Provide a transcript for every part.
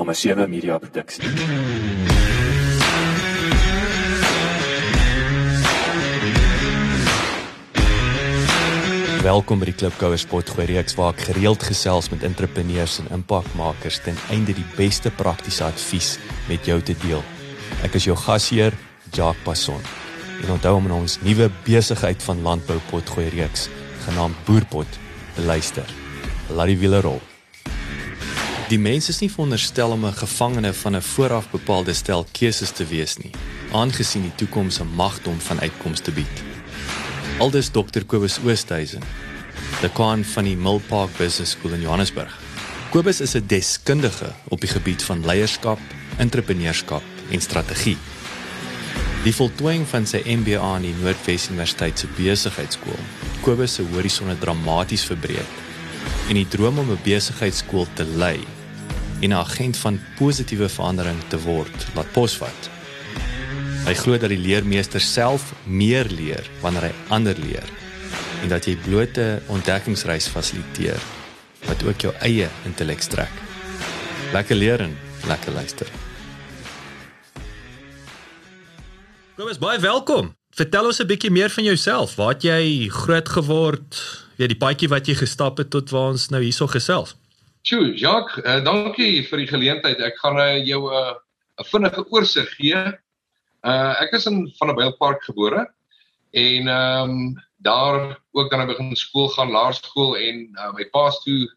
Nommer 7 Media Produksie. Welkom by die Klipkouer Spotgooi reeks waar ek gereeld gesels met entrepreneurs en impakmakers ten einde die beste praktiese advies met jou te deel. Ek is jou gasheer, Jacques Passon. En onthou om ons nuwe besigheid van landbou potgooi reeks genaamd Boerpot te luister. Laat die wiele rol. Die mens is nie veronderstel om 'n gevangene van 'n vooraf bepaalde stel keuses te wees nie, aangesien die toekoms 'n magdom van uitkomste bied. Aldus Dr Kobus Oosthuizen, dekaan van die Millpark Business School in Johannesburg. Kobus is 'n deskundige op die gebied van leierskap, entrepreneurskap en strategie. Die voltooiing van sy MBA aan die Noordwes Universiteit se besigheidskool, Kobus se horisonne dramaties verbreek en die droom om 'n besigheidskool te lei en 'n agent van positiewe verandering te word, laat posvat. Hy glo dat die leermeester self meer leer wanneer hy ander leer en dat jy blote ontdekkingsreis fasiliteer wat ook jou eie intellek strek. Lekker leer en lekker luister. Eens baie welkom. Vertel ons 'n bietjie meer van jouself. Waar het jy groot geword? Wie die paadjie wat jy gestap het tot waar ons nou hierso gesels? Sjoe, Jacques, uh, dankie vir die geleentheid. Ek gaan uh, jou 'n uh, vinnige oorsig gee Uh ek is in van 'n Bylpark gebore en ehm um, daar ook dan begin skool gaan, laerskool en uh, my pa's toe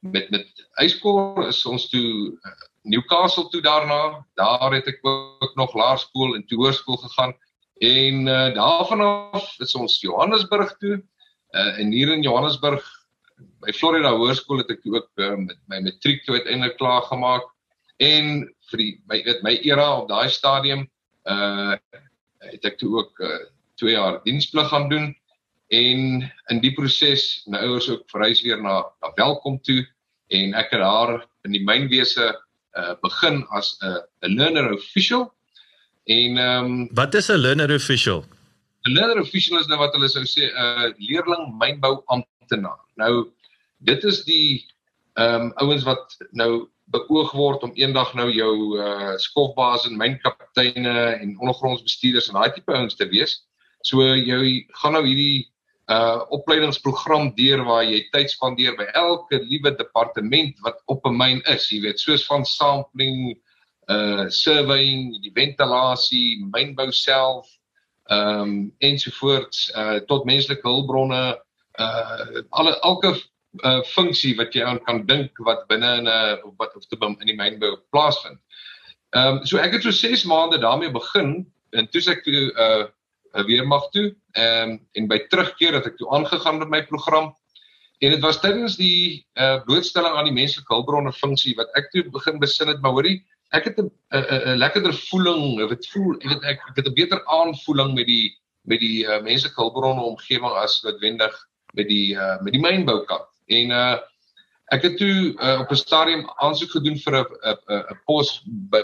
met met hoërskool is ons toe Newcastle toe daarna. Daar het ek ook nog laerskool en toe hoërskool gegaan en uh, daarvan af is ons Johannesburg toe. Uh en hier in Johannesburg by Florida Hoërskool het ek ook uh, met my matriek toe uiteindelik klaar gemaak en vir die my weet my era op daai stadium uh het ek toe ook uh 2 jaar diensplig gaan doen en in die proses my ouers ook verhuis weer na na Welkom toe en ek het daar in die mynwese uh begin as 'n uh, learner official en ehm um, wat is 'n learner official? 'n learner official is nou wat hulle sou sê 'n uh, leerling mynbou amptenaar nou dit is die ehm um, ouens wat nou beoog word om eendag nou jou uh skofbaas en mynkapteine en ondergrondsbestuurders en daai tipe ouens te wees. So jy gaan nou hierdie uh opleidingsprogram deur waar jy tyd spandeer by elke liewe departement wat op 'n myn is, jy weet, soos van sampling, uh surveying, die ventilasie, mynbou self, ehm um, ensovoorts uh tot menslike hulpbronne, uh alle elke uh, funksie wat jy aan kan dink wat binne in 'n uh, wat of te in die mynbou plaasvind. Ehm um, so ek het so 6 maande daarmee begin en toe ek toe uh weer mag toe ehm um, en by terugkeer het ek toe aangegaan met my program en dit was tydens die uh blootstelling aan die menslike hulpbronne funksie wat ek toe begin besin het maar hoorie ek het 'n 'n lekkerder voeling of dit voel ek het ek, ek het 'n beter aanvoeling met die met die uh, menslike hulpbronne omgewing as noodwendig met die uh met die mynbou kant En uh ek het toe uh, op 'n stadium aansoek gedoen vir 'n 'n 'n pos by,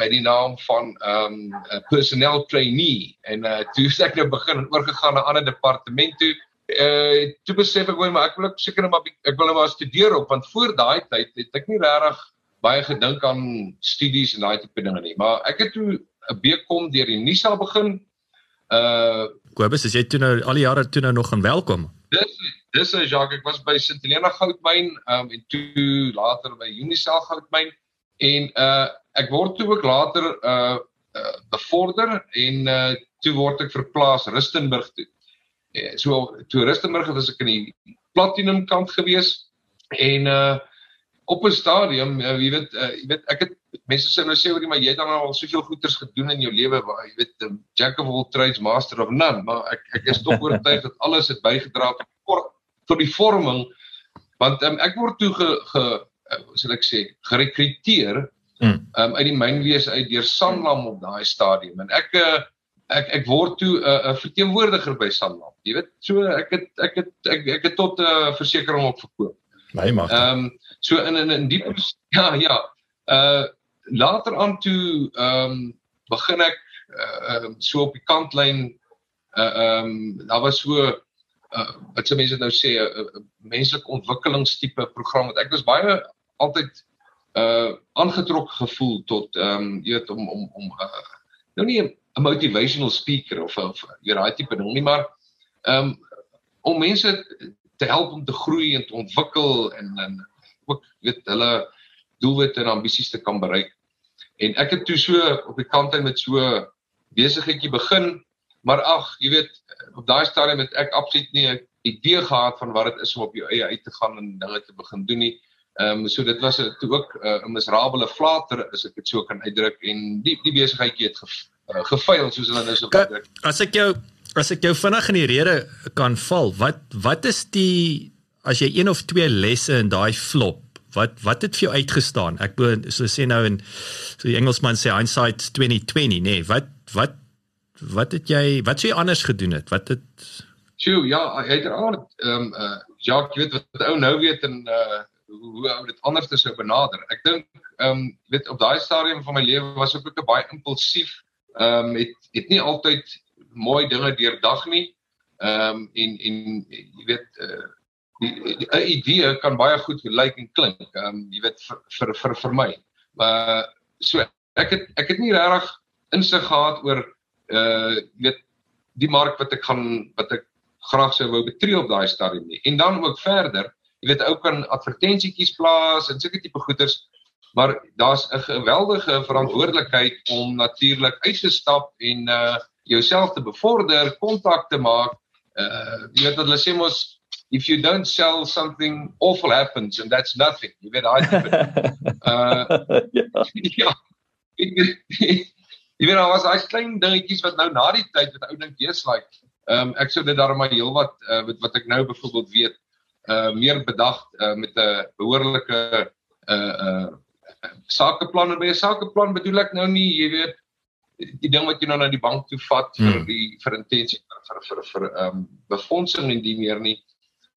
by die naam van um 'n personnel trainee en uh toe ek nou begin en oorgegaan na 'n ander departement toe. Uh toe besef ek maar ek wil seker net maar ek wil net maar studeer op want voor daai tyd het ek nie regtig baie gedink aan studies en daai tipe dinge nie. Maar ek het toe 'n BCom deur die NISA begin. Uh Kobus, as jy toe nou al die jare toe nou nog gaan welkom. Dis dis is Jacques, ek was by Sint Helena Goudmyn um, en toe later by Unisel Goudmyn en uh ek word toe ook later uh, uh bevorder en uh toe word ek verplaas Rustenburg toe. Uh, so toe Rustenburg het ek in die platinum kant gewees en uh op 'n stadium uh, jy weet uh, jy weet ek het mense sê nou sê oor jy maar jy het dan al soveel goeders gedoen in jou lewe waar jy weet um, jack of all trades master of none. Maar ek ek is tog oortuig dat alles het bygedra tot tot die vorming want um, ek word toe ge, ge uh, sal ek sê gerekruteer hmm. um, uit die mynwees uit deur Sanlam op daai stadium. En ek uh, ek ek word toe 'n uh, verteenwoordiger by Sanlam. Jy weet so ek het ek het ek, ek het tot 'n uh, versekerings op verkoop nee maar ehm um, so in in in die ja ja. Uh later aan toe ehm um, begin ek uh, so op die kantlyn uh ehm um, daar was so uh, wat se mense nou sê 'n uh, uh, menslike ontwikkelingstipe program wat ek was baie altyd uh aangetrok gevoel tot ehm um, jy weet om om om uh, nou nie 'n motivational speaker of of jy raai tipe ding nie maar ehm um, om mense te help om te groei en te ontwikkel en en ook weet hulle doelwitte en ambisies te kan bereik. En ek het toe so op die kant uit met so besigheidjie begin, maar ag, jy weet, op daai stadium het ek absoluut nie 'n idee gehad van wat dit is om op jou eie uit te gaan en dinge te begin doen nie. Ehm um, so dit was toe ook uh, 'n miserabele flater as ek dit so kan uitdruk en die die besigheidjie het ge, uh, gefaal soos hulle nou so uitdruk. As ek jou as ek jou vinnig in die rede kan val, wat wat is die as jy een of twee lesse in daai flop wat wat het vir jou uitgestaan? Ek bedoel so sê nou in so die Engelsman sê hindsight 2020, nee, wat wat wat het jy wat sou jy anders gedoen het? Wat het Sjoe, ja, uiteraard ehm um, uh Jacques, jy weet wat ou nou weet en uh hoe hoe ou dit anders sou benader. Ek dink ehm um, weet op daai stadium van my lewe was ek ook baie impulsief. Ehm um, het het nie altyd mooi dinge deurdag nie. Ehm um, en en jy weet uh 'n idee kan baie goed lyk en klink. Ehm um, jy weet vir vir vir, vir my. Maar so ek het ek het nie regtig insig gehad oor uh weet die mark wat ek gaan wat ek graag sou wou betree op daai stadium nie. En dan ook verder, jy weet ou kan advertensietjies plaas en sulke tipe goeders, maar daar's 'n geweldige verantwoordelikheid om natuurlik uit te stap en uh jouself te bevorder, kontak te maak. Uh jy weet wat hulle sê mos if you don't sell something awful happens and that's nothing you weet daai uh ja jy weet daar was daai klein dingetjies wat nou na die tyd wat ou dink jy's like um, ek sou dit daarmee heel wat uh, wat wat ek nou byvoorbeeld weet uh meer bedag uh, met 'n behoorlike uh uh sakeplan. En by 'n sakeplan bedoel ek nou nie jy weet die ding wat jy nou na die bank toe vat hmm. vir die vir intensie vir vir vir ehm um, befondsing en die meer nie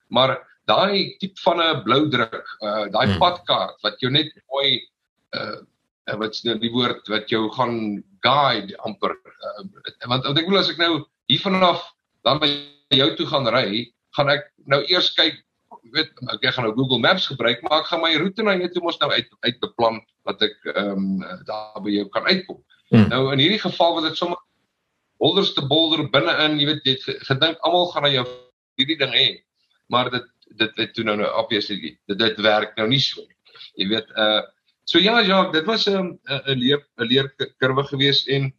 maar daai tipe van 'n blou druk, uh daai hmm. padkaart wat jou net mooi uh wat's nou die woord wat jou gaan guide amper uh, want ek wil as ek nou hier vanaf dan by jou toe gaan ry, gaan ek nou eers kyk weet ek gaan nou Google Maps gebruik maar ek gaan my roete na jou toe mos nou uit uit beplan dat ek ehm um, daar by jou kan uitkom. Hmm. Nou in hierdie geval was dit sommer holderste bolder binne-in, jy weet jy gedink almal gaan na jou hierdie ding hê maar dit dit het toe nou nou obviously dit dit werk nou nie so nie. Jy weet uh so ja ja, dit was 'n um, 'n leer 'n leerkurwe gewees en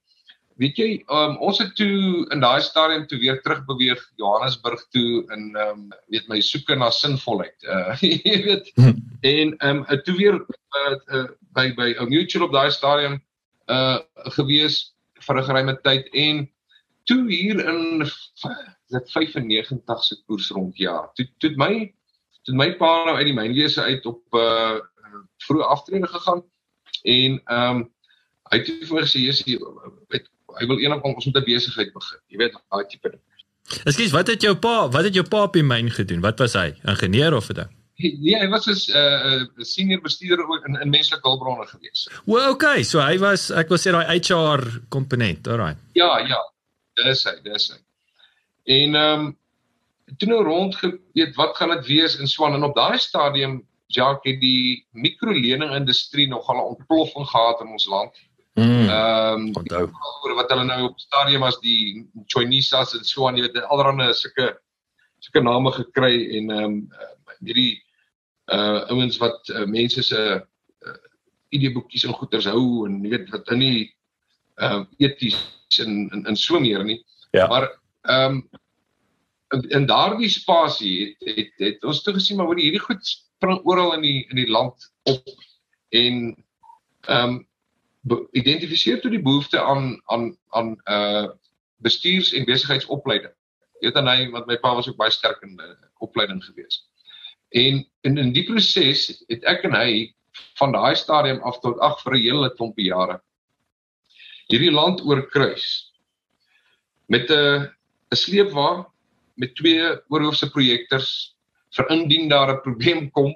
weet jy um, ons het toe in daai stadium toe weer terug beweeg Johannesburg toe in um weet my soeke na sinvolheid. Uh jy weet en um toe weer uh, uh, by by 'n mutual op daai stadium uh gewees vir 'n geruime tyd en toe hier in dit 95 se koers rond ja. Toe toe my toe my pa nou uit die mynwese uit op uh vroeë aftrede gegaan en ehm um, hy het vir my gesê jy weet hy wil eendag ons met 'n besigheid begin. Jy weet daai tipe ding. Ekskuus, wat het jou pa, wat het jou pa op die myn gedoen? Wat was hy? Ingenieur of 'n ding? Nee, hy was 'n uh, uh, senior bestuurder in in menslike hulpbronne gewees. O, well, okay, so hy was ek wil sê daai HR komponent, alraai. Ja, ja. Dis hy, dis hy. En ehm um, toe nou rond geweet wat gaan dit wees in Swan en op daai stadium Jacques het die mikrolening industrie nogal 'n ontploffing gehad in ons land. Mm. Ehm um, oor wat hulle nou op stadium as die Chinesas en Swan jy weet allerhande sulke sulke name gekry en ehm um, hierdie uh ouens wat uh, mense se uh, ideeboekies en goeders hou en jy weet wat in nie uh eties in in, in so meer nie. Ja. Maar ehm um, in, in daardie spasie het, het het ons toe gesien maar hoe hierdie goed spring oral in die in die land op en ehm um, identifiseer toe die behoefte aan aan aan uh bestuurs- en besigheidsopleiding. Jy weet dan hy want my pa was ook baie sterk in uh, opleiding gewees. En in in die proses het ek en hy van daai stadium af tot ag vir 'n hele klompie jare hierdie land oorkruis met 'n 'n sleepwa met twee oorhoofse projektors vir indien daar 'n probleem kom.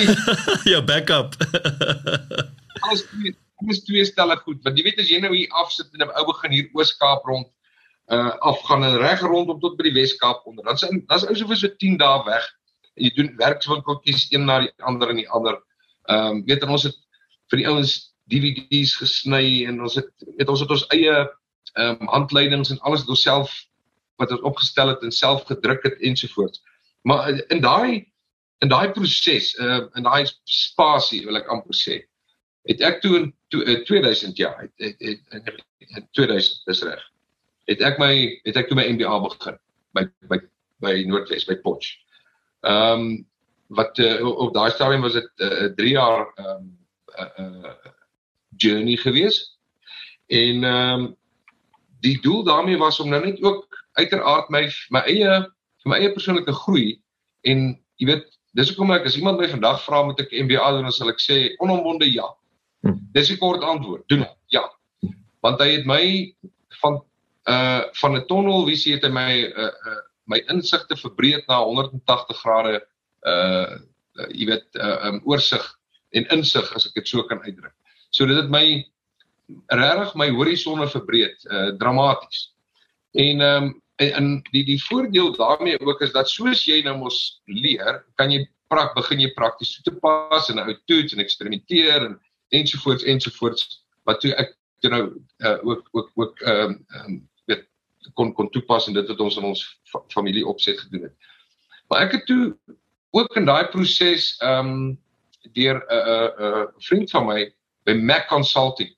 ja, backup. Alles twee, alles twee stelle goed. Want jy weet as jy nou hier afsit en 'n ou begin hier Oos-Kaap rond uh afgaan en reg rondom tot by die Wes-Kaap onder. Dan's dan's ou soveel so 10 dae weg. En jy doen werkswinkeltjies een na die ander en die ander. Ehm um, weet ons het vir die ouens DVD's gesny en ons het het ons het ons eie ehm um, handleidings en alles het ons self wat ons opgestel het en self gedruk het ensovoorts. Maar in daai in daai proses, uh, in daai spasie wil ek amper sê, het ek toe in to, uh, 2000 ja, het, het, het, het, in 2000 dis reg. Het ek my het ek toe my MBA begin by by by Noordwes by Potch. Ehm um, wat uh, op daai stadium was dit 'n uh, 3 jaar ehm um, uh, uh, journey gewees. En ehm um, die doel daarmee was om nou net ook uiteraard my my eie my eie persoonlike groei en jy weet dis hoekom ek as iemand my vandag vra moet ek MBA doen dan sal ek sê onomwonde ja. Hm. Dis 'n kort antwoord. Doen dit. Ja. Want hy het my van uh van 'n tonnelvisie het hy my uh, uh my insigte verbreek na 180 grade uh, uh jy weet uh um, oorsig en insig as ek dit so kan uitdruk. So dit het my regtig my horisonne verbreek uh dramaties. En ehm um, en, en die die voordeel daarmee ook is dat soos jy nou mos leer, kan jy prak begin jy prakties toe te pas en nou toets en eksperimenteer en ensovoorts ensovoorts wat toe ek toe nou uh, ook ook ook ehm um, um, weet kon kon toepas en dit wat ons in ons fa familie opset gedoen het. Maar ek het toe ook in daai proses ehm um, deur 'n uh, 'n uh, uh, vriend van my by Mac Consulting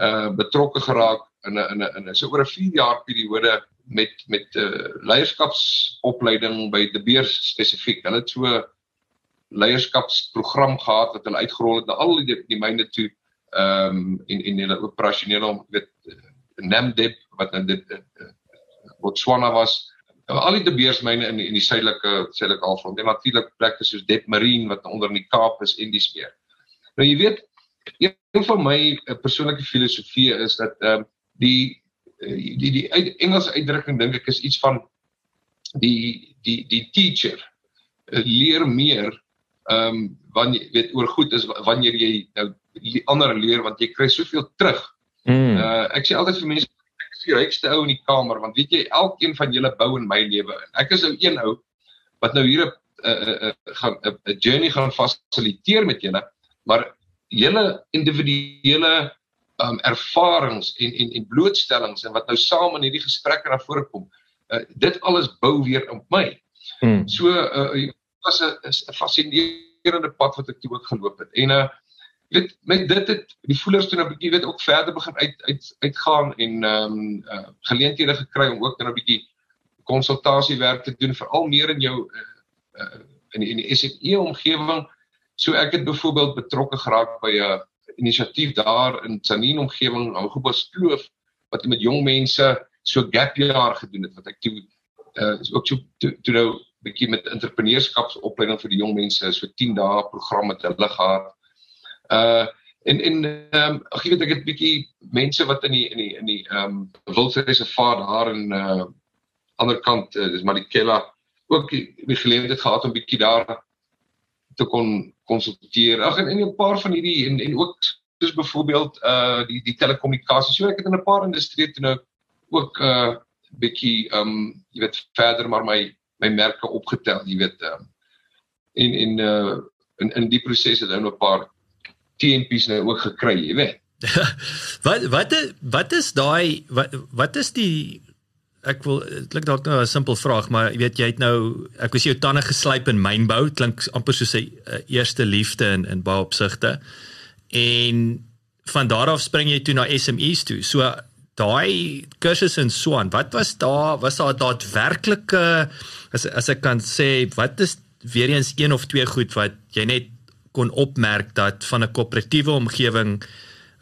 uh betrokke geraak in 'n in 'n in 'n so oor 'n 4 jaar periode met met 'n uh, leierskapsopleiding by De Beers spesifiek. Hulle het so leierskapsprogram gehad wat hulle uitgerol het na al die die myne toe ehm um, en en hulle operasionele weet Namdeb wat nou dit uh, Botswana was al die beersmyne in in die suidelike suidelike halfrond en natuurlik plekke soos Dep Marine wat onder in die Kaap is en dis meer. Nou jy weet een van my persoonlike filosofieë is dat ehm uh, die die die uit, Engelse uitdrukking dink ek is iets van die die die teacher uh, leer meer ehm um, wanneer weet oor goed is wanneer jy nou ander leer want jy kry soveel terug. Mm. Uh ek sê altyd vir mense ek is die rykste ou in die kamer want weet jy elkeen van julle bou in my lewe in. Ek is ou een ou wat nou hier 'n 'n 'n 'n journey gaan fasiliteer met julle, maar julle individuele um ervarings en en en blootstellings en wat nou saam in hierdie gesprekke na vore kom. Uh dit alles bou weer op my. Mm. So uh was 'n fascinerende pad wat ek toe ook geloop het. En uh weet met dit het die voelers toe nou 'n bietjie weet ook verder begin uit uit uitgaan en ehm um, uh, geleenthede gekry om ook nou 'n bietjie konsultasiewerk te doen veral meer in jou uh, uh, in die, in die SME omgewing. So ek het byvoorbeeld betrokke geraak by 'n uh, inisiatief daar in Tsanin omgewing, Augubus Kloof wat met jong mense so gap jaar gedoen het wat ek toe uh, ook so toe, nou bietjie met entrepreneurskapsopleiding vir die jong mense so 10 dae program met hulle gehad. Uh en en ehm um, ek weet ek het bietjie mense wat in die in die in die ehm um, wildreservaat daar in uh ander kant uh, dis Marikela ook die, die geleentheid gehad om bietjie daar te kon konsulteer. Ag en, en 'n paar van hierdie en en ook soos byvoorbeeld uh die die telekommunikasie. So ek het in 'n paar industrieë toe nou ook uh bietjie um, jy weet verder maar my my merke opgetel, jy weet. Um, en en uh in in die proses het hy nou 'n paar TNP's nou ook gekry, jy weet. wat wat wat is daai wat wat is die ek wil klink dalk nou 'n simpel vraag, maar jy weet jy het nou ek was jou tande geslyp in mynbou, klink amper soos 'n eerste liefde in in baie opsigte. En van daar af spring jy toe na SME's toe. So daai kursus in Swan, wat was daar was daar daadwerklike as as ek kan sê wat is weer eens een of twee goed wat jy net kon opmerk dat van 'n koöperatiewe omgewing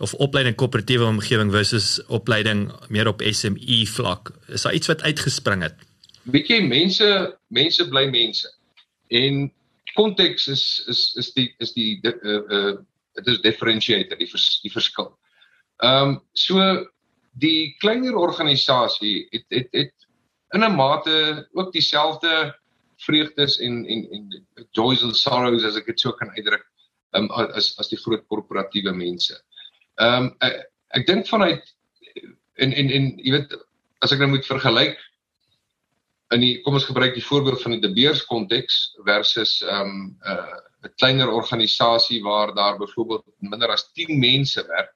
of opleiding koöperatiewe omgewing versus opleiding meer op SME vlak. Is daar iets wat uitgespring het? Weet jy mense mense bly mense. En konteks is is is die is die uh uh dit is differentiator die vers, die verskil. Ehm um, so die kleiner organisasie het het het in 'n mate ook dieselfde vreugdes en en en joys and sorrows as ek dit so kan uitdruk um, as as die groot korporatiewe mense. Ehm um, ek, ek dink vanuit en en en jy weet as ek nou moet vergelyk in die kom ons gebruik die voorbeeld van die De Beers konteks versus ehm um, uh 'n kleiner organisasie waar daar byvoorbeeld minder as 10 mense werk.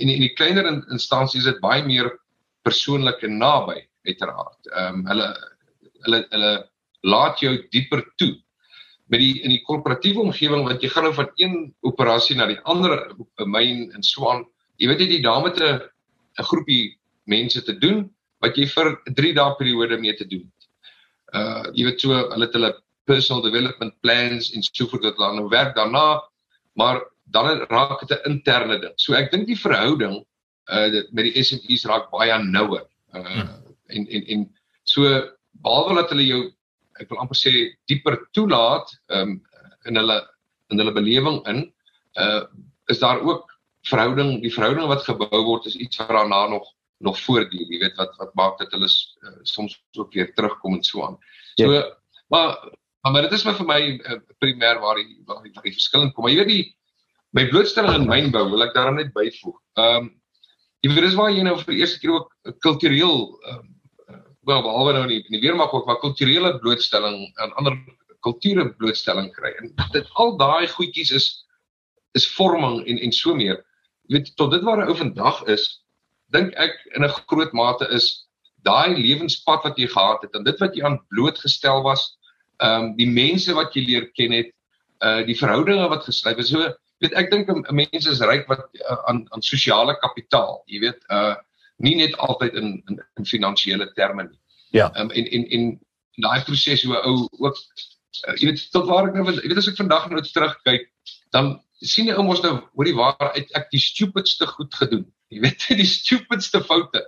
En in die kleiner instansies is dit baie meer persoonlik en naby uiteraard. Ehm um, hulle hulle hulle laat jou dieper toe. Met die in die korporatiewe omgewing wat jy gaan nou van een operasie na die ander myn in Swan, jy weet jy daar met 'n 'n groepie mense te doen wat jy vir 3 dae periode mee te doen. Uh jy weet so hulle het hulle personal development plans en so voort dat hulle nou werk daarna, maar dan raak dit 'n interne ding. So ek dink die verhouding uh met die SMEs raak baie nouer. Uh hmm. en en en so behalwe dat hulle jou ek wil amper sê dieper toelaat um in hulle in hulle belewing in uh is daar ook verhouding die verhouding wat gebou word is iets wat daarna nog nog voortduur. Jy weet wat wat maak dat hulle uh, soms ook weer terugkom en so aan. So ja. maar maar dit is maar vir my uh, primêr waar die waar die, die verskillend kom. Maar jy weet die my blootstelling in mynbou wil ek daarom net byvoeg. Um jy weet dis waar jy nou vir die eerste keer ook kultureel um, wel behalwe nou in die, in die weermag ook maar kulturele blootstelling aan ander kulture blootstelling kry. En dit al daai goedjies is is vorming en en so meer. Jy weet tot dit waar 'n ou vandag is dink ek in 'n groot mate is daai lewenspad wat jy gehad het en dit wat jy aan blootgestel was ehm um, die mense wat jy leer ken het uh die verhoudinge wat gesluit is. So weet ek dink 'n mens is ryk wat uh, aan aan sosiale kapitaal, jy weet, uh nie net altyd in in, in finansiële terme nie. Ja. Um, en en en daai proses hoe ou ook uh, jy weet tot waar ek nou jy weet as ek vandag nou terugkyk, dan sien jy ou mos nou hoor die waar uit ek die stupidste goed gedoen. Jy weet die stupidste foute.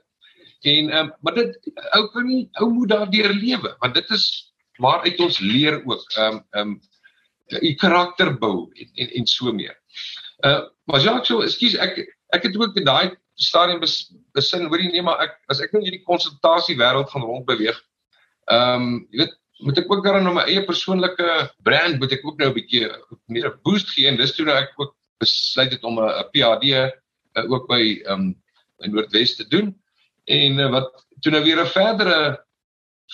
En ehm um, maar dit ou kan nie ou moet daardeur lewe want dit is waaruit ons leer ook ehm um, ehm um, u karakter bou en en, en so meer. Uh maar Jacques, so, ekskuus, ek ek het ook in daai stadium bes, besin, hoorie nee, maar ek as ek nou hierdie konsultasie wêreld gaan rondbeweeg. Ehm um, jy weet, moet ek ook dan nou my eie persoonlike brand moet ek ook nou 'n bietjie meer 'n boost gee en dis toe nou ek ook besluit het om 'n PhD uh, ook by ehm um, in Noordwes te doen en uh, wat toe nou weer 'n verdere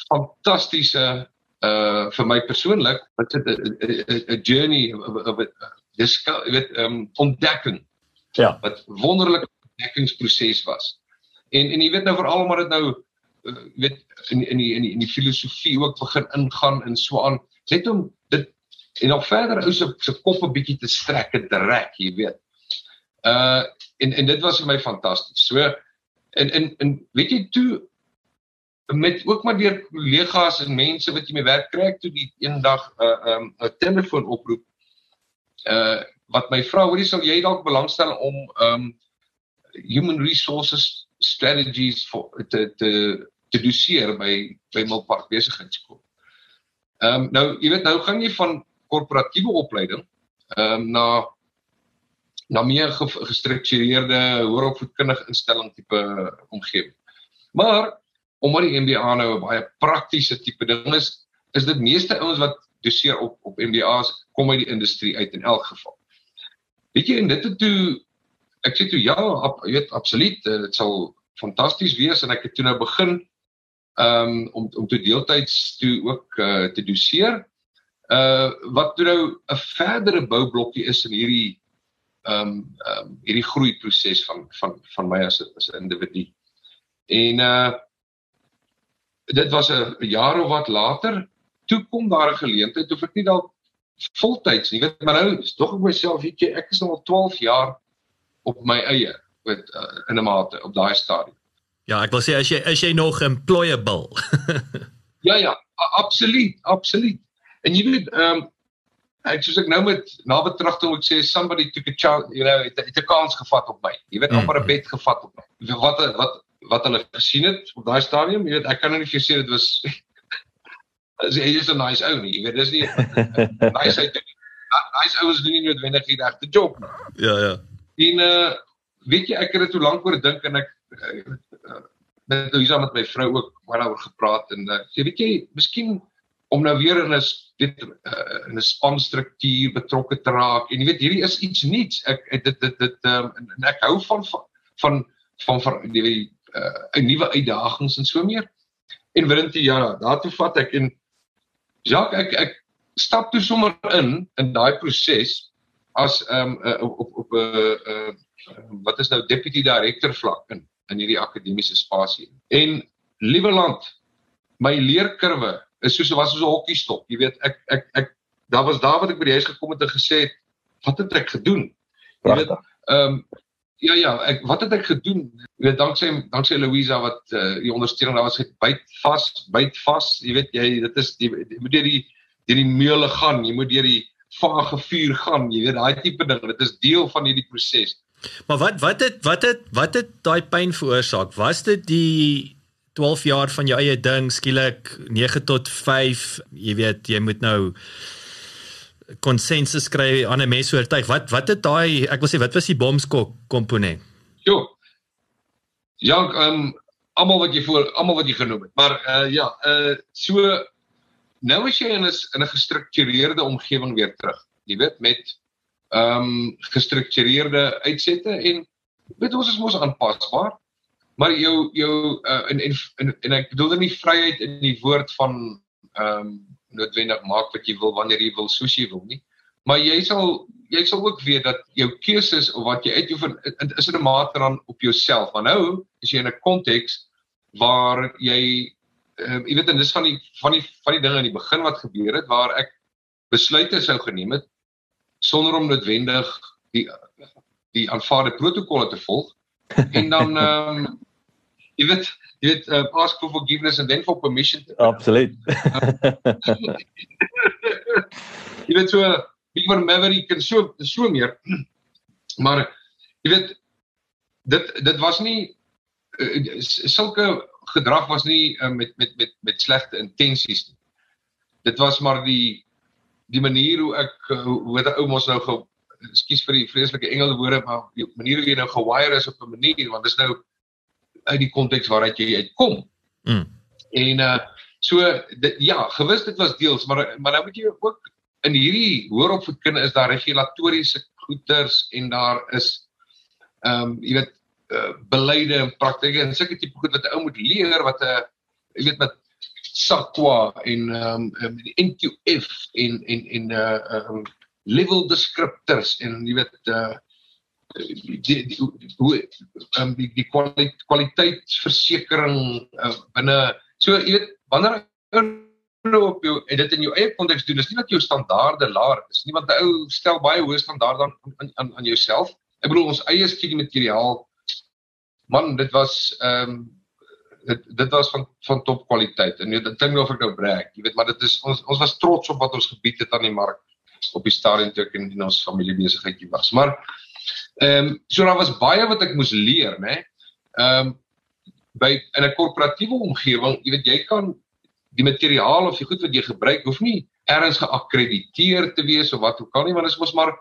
fantastiese uh vir my persoonlik wat dit 'n journey of dis jy weet um ontdekking. Ja. Wat wonderlike ontdekkingsproses was. En en jy weet nou veral maar dit nou uh, weet in in die in die in die filosofie ook begin ingaan in so aan net om dit en nog verder ou se se kop 'n bietjie te strek en te rek, jy weet. Uh en en dit was vir my fantasties. So en en en weet jy toe met ook maar deur kollegas en mense wat jy mee werk kry ek toe die eendag 'n uh, 'n um, 'n telefoon oproep uh wat my vra hoorie sal jy dalk belangstel om um human resources strategies vir te te te doseer by by Milpark besigheidskool. Ehm um, nou jy weet nou gaan jy van korporatiewe opleiding ehm um, na na meer gestruktureerde hooropvoedkundige instelling tipe omgewing. Maar omdat die MBA nou 'n baie praktiese tipe ding is, is dit meeste ouens wat doseer op op MBA's kom uit die industrie uit in elk geval. Weet jy en dit het toe ek sê toe ja, ab, jy weet absoluut, eh, dit sal fantasties wees en ek het toe nou begin um om om toe deeltyds toe ook uh, te doseer. Uh wat toe nou 'n verdere boublokkie is in hierdie um um hierdie groei proses van van van my as as 'n individu. En uh dit was 'n jaar of wat later toe kom daar 'n geleentheid of ek nie dalk voltyds nie weet maar nou is tog ek myself weet jy ek is nou al 12 jaar op my eie met uh, in 'n mate op daai stadium ja ek wil sê as jy as jy nog employable ja ja absoluut absoluut en jy weet ehm um, ek soos ek nou met na betragting moet sê somebody took a chance you know het, het 'n kans gevat op my jy weet mm amper 'n bet gevat op my wat wat wat hulle gesien het op daai stadium, jy weet ek kan nou nie vir jou sê dit was as hy is 'n nice ou nie, jy weet dis nie nice hy doen. Nice ouens doen nie noodwendig die regte job nie. Ja ja. En uh weet jy ek het dit so lank oor dink en ek uh, met Louisa met my vrou ook baie oor gepraat en uh, sê weet jy, miskien om nou weer in 'n dit uh, in 'n spanstruktuur betrokke te raak en jy weet hierdie is iets nuuts. Ek dit dit dit um, en ek hou van van van van die uh, 'n nuwe uitdagings en so meer. En Wirintie ja, daartoe vat ek en Jacques ek ek stap toe sommer in in daai proses as ehm um, uh, op op 'n uh, uh, wat is nou deputy director vlak in in hierdie akademiese spasie. En liewe land, my leerkurwe is soos was soos 'n hokkiestok. Jy weet, ek ek ek daar was daar wat ek by die huis gekom het en gesê het, wat het ek gedoen? Jy weet, ehm um, ja ja, ek wat het ek gedoen? Jy weet, danksy danksy Louisa wat uh, die ondersteuning daar was het byt vas, byt vas. Jy weet jy, dit is jy, jy moet deur die deur die meule gaan, jy moet deur die vage vuur gaan, jy weet daai tipe ding. Dit is deel van hierdie proses. Maar wat wat het wat het wat het daai pyn veroorsaak? Was dit die 12 jaar van jou eie ding skielik 9 tot 5, jy weet, jy moet nou konsensus kry aan 'n mens oortuig. Wat wat het daai ek wil sê wat was die bomskok komponent? Jo. Ja, ehm um, almal wat jy voor almal wat jy genoem het. Maar uh ja, uh so nou is jy in 'n in 'n gestruktureerde omgewing weer terug. Jy weet met ehm um, gestruktureerde uitsette en weet ons is mos aanpasbaar. Maar jou jou uh, en, en en en ek bedoel nie vryheid in die woord van ehm um, noodwendig maak wat jy wil wanneer jy wil soos jy wil nie. Maar jy sal jy sal ook weet dat jou keuses of wat jy uitoefen is in 'n mate dan op jouself. Maar nou is jy in 'n konteks waar jy ehm uh, jy weet en dis van die van die van die dinge in die begin wat gebeur het waar ek besluite sou geneem het sonder om noodwendig die die aanvaarde protokolle te volg. En dan ehm um, jy weet jy weet uh, ask for forgiveness and then for permission absoluut. Jy weet so wie van Maverick kan so so meer maar jy weet dit dit was nie uh, sulke gedrag was nie uh, met met met met slegte intensies nie. Dit was maar die die manier hoe ek uh, hoe het ou mos nou ge ekskuus vir die vreeslike Engelse woorde maar die manier hoe jy nou gewire is op 'n manier want dis nou uit die konteks waaruit jy uitkom. Mm. En uh so dit, ja, gewis dit was deels maar maar nou moet jy ook in hierdie hooropvoedkunde is daar regulatoriese goeters en daar is ehm um, jy weet uh, beleide en praktyke en sulke tipe goed wat 'n ou moet leer wat 'n uh, jy weet met SAQA en ehm um, die NQF en en en uh um, level descriptors en jy weet uh die die hoe um, die, die kwaliteit kwaliteitsversekering uh, binne so jy weet wanneer nou op jou en dit in jou eie konteks doen is nie dat jou standaarde laer is nie want 'n ou stel baie hoë standaarde aan aan aan jouself. Ek bedoel ons eie studie materiaal man dit was ehm um, dit dit was van van top kwaliteit en dit klink of ek nou brag jy weet maar dit is ons ons was trots op wat ons gebied het aan die mark op die stadium toe ek in, in ons familie besigheidjie was. Maar ehm um, so daar was baie wat ek moes leer nê ehm um, by in 'n korporatiewe omgewing jy weet jy kan die materiaal of die goed wat jy gebruik hoef nie ergens geakkrediteer te wees of wat ook al nie want dit is mos maar